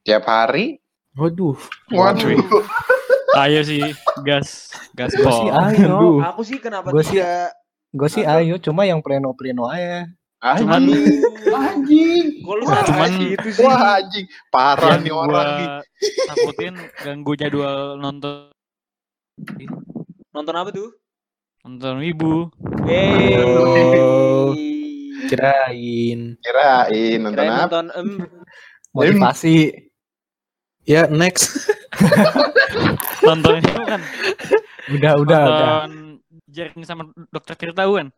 Tiap hari. Waduh. Waduh. Ayo sih, gas, gas Gue sih ayo. Aku sih kenapa Gua sih-? Gue sih ayo, cuma yang pleno-pleno aja. Cuman- Anjing, anjing. Kok lu Wah, cuman- gitu sih? Wah anjing, parah yang nih orang nih. takutin ganggu jadwal nonton Nonton apa tuh? nonton ibu. Yeay. Oh. Kirain. Kirain nonton Kirain apa? nonton em Motivasi. Ya next. Nonton itu kan Udah, udah, udah. nonton Jering sama Dokter Tirtahuan.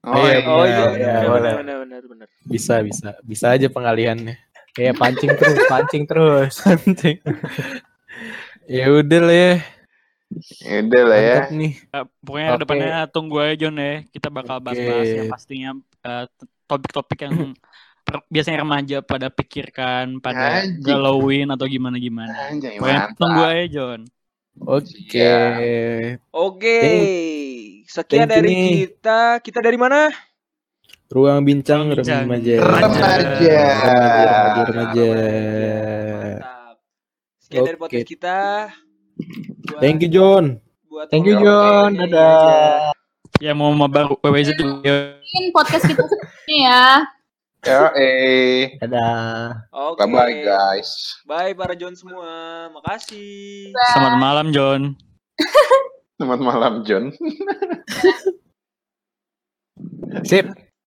Oh, Iya, iya. Oh iya, Iya, benar, boleh. benar, benar, benar. Bisa bisa bisa aja pengalihannya. Kayak pancing terus, pancing terus. Penting. ya udah lah ya. Udah lah ya. Nih. Uh, pokoknya Oke. depannya tunggu aja John ya. Kita bakal bahas-bahas Oke. yang pastinya uh, topik-topik yang per- biasanya remaja pada pikirkan, pada Anjing. galauin atau gimana-gimana. Anjing Pokoknya mantap. tunggu aja John. Oke. Oke. Thank- Sekian thank you dari nih. kita. Kita dari mana? Ruang bincang Bincang. remaja. Remaja. Remaja, remaja. Mantap. Sekian dari Oke. podcast kita. Buat- Thank you John. buat Thank you, John. iya Dadah. Ya mau mabar WWZ juga. Mungkin podcast kita ya. Ya, eh. Dadah. Oke. Bye bye guys. Bye para John semua. Makasih. Selamat malam John. Selamat malam John. Sip.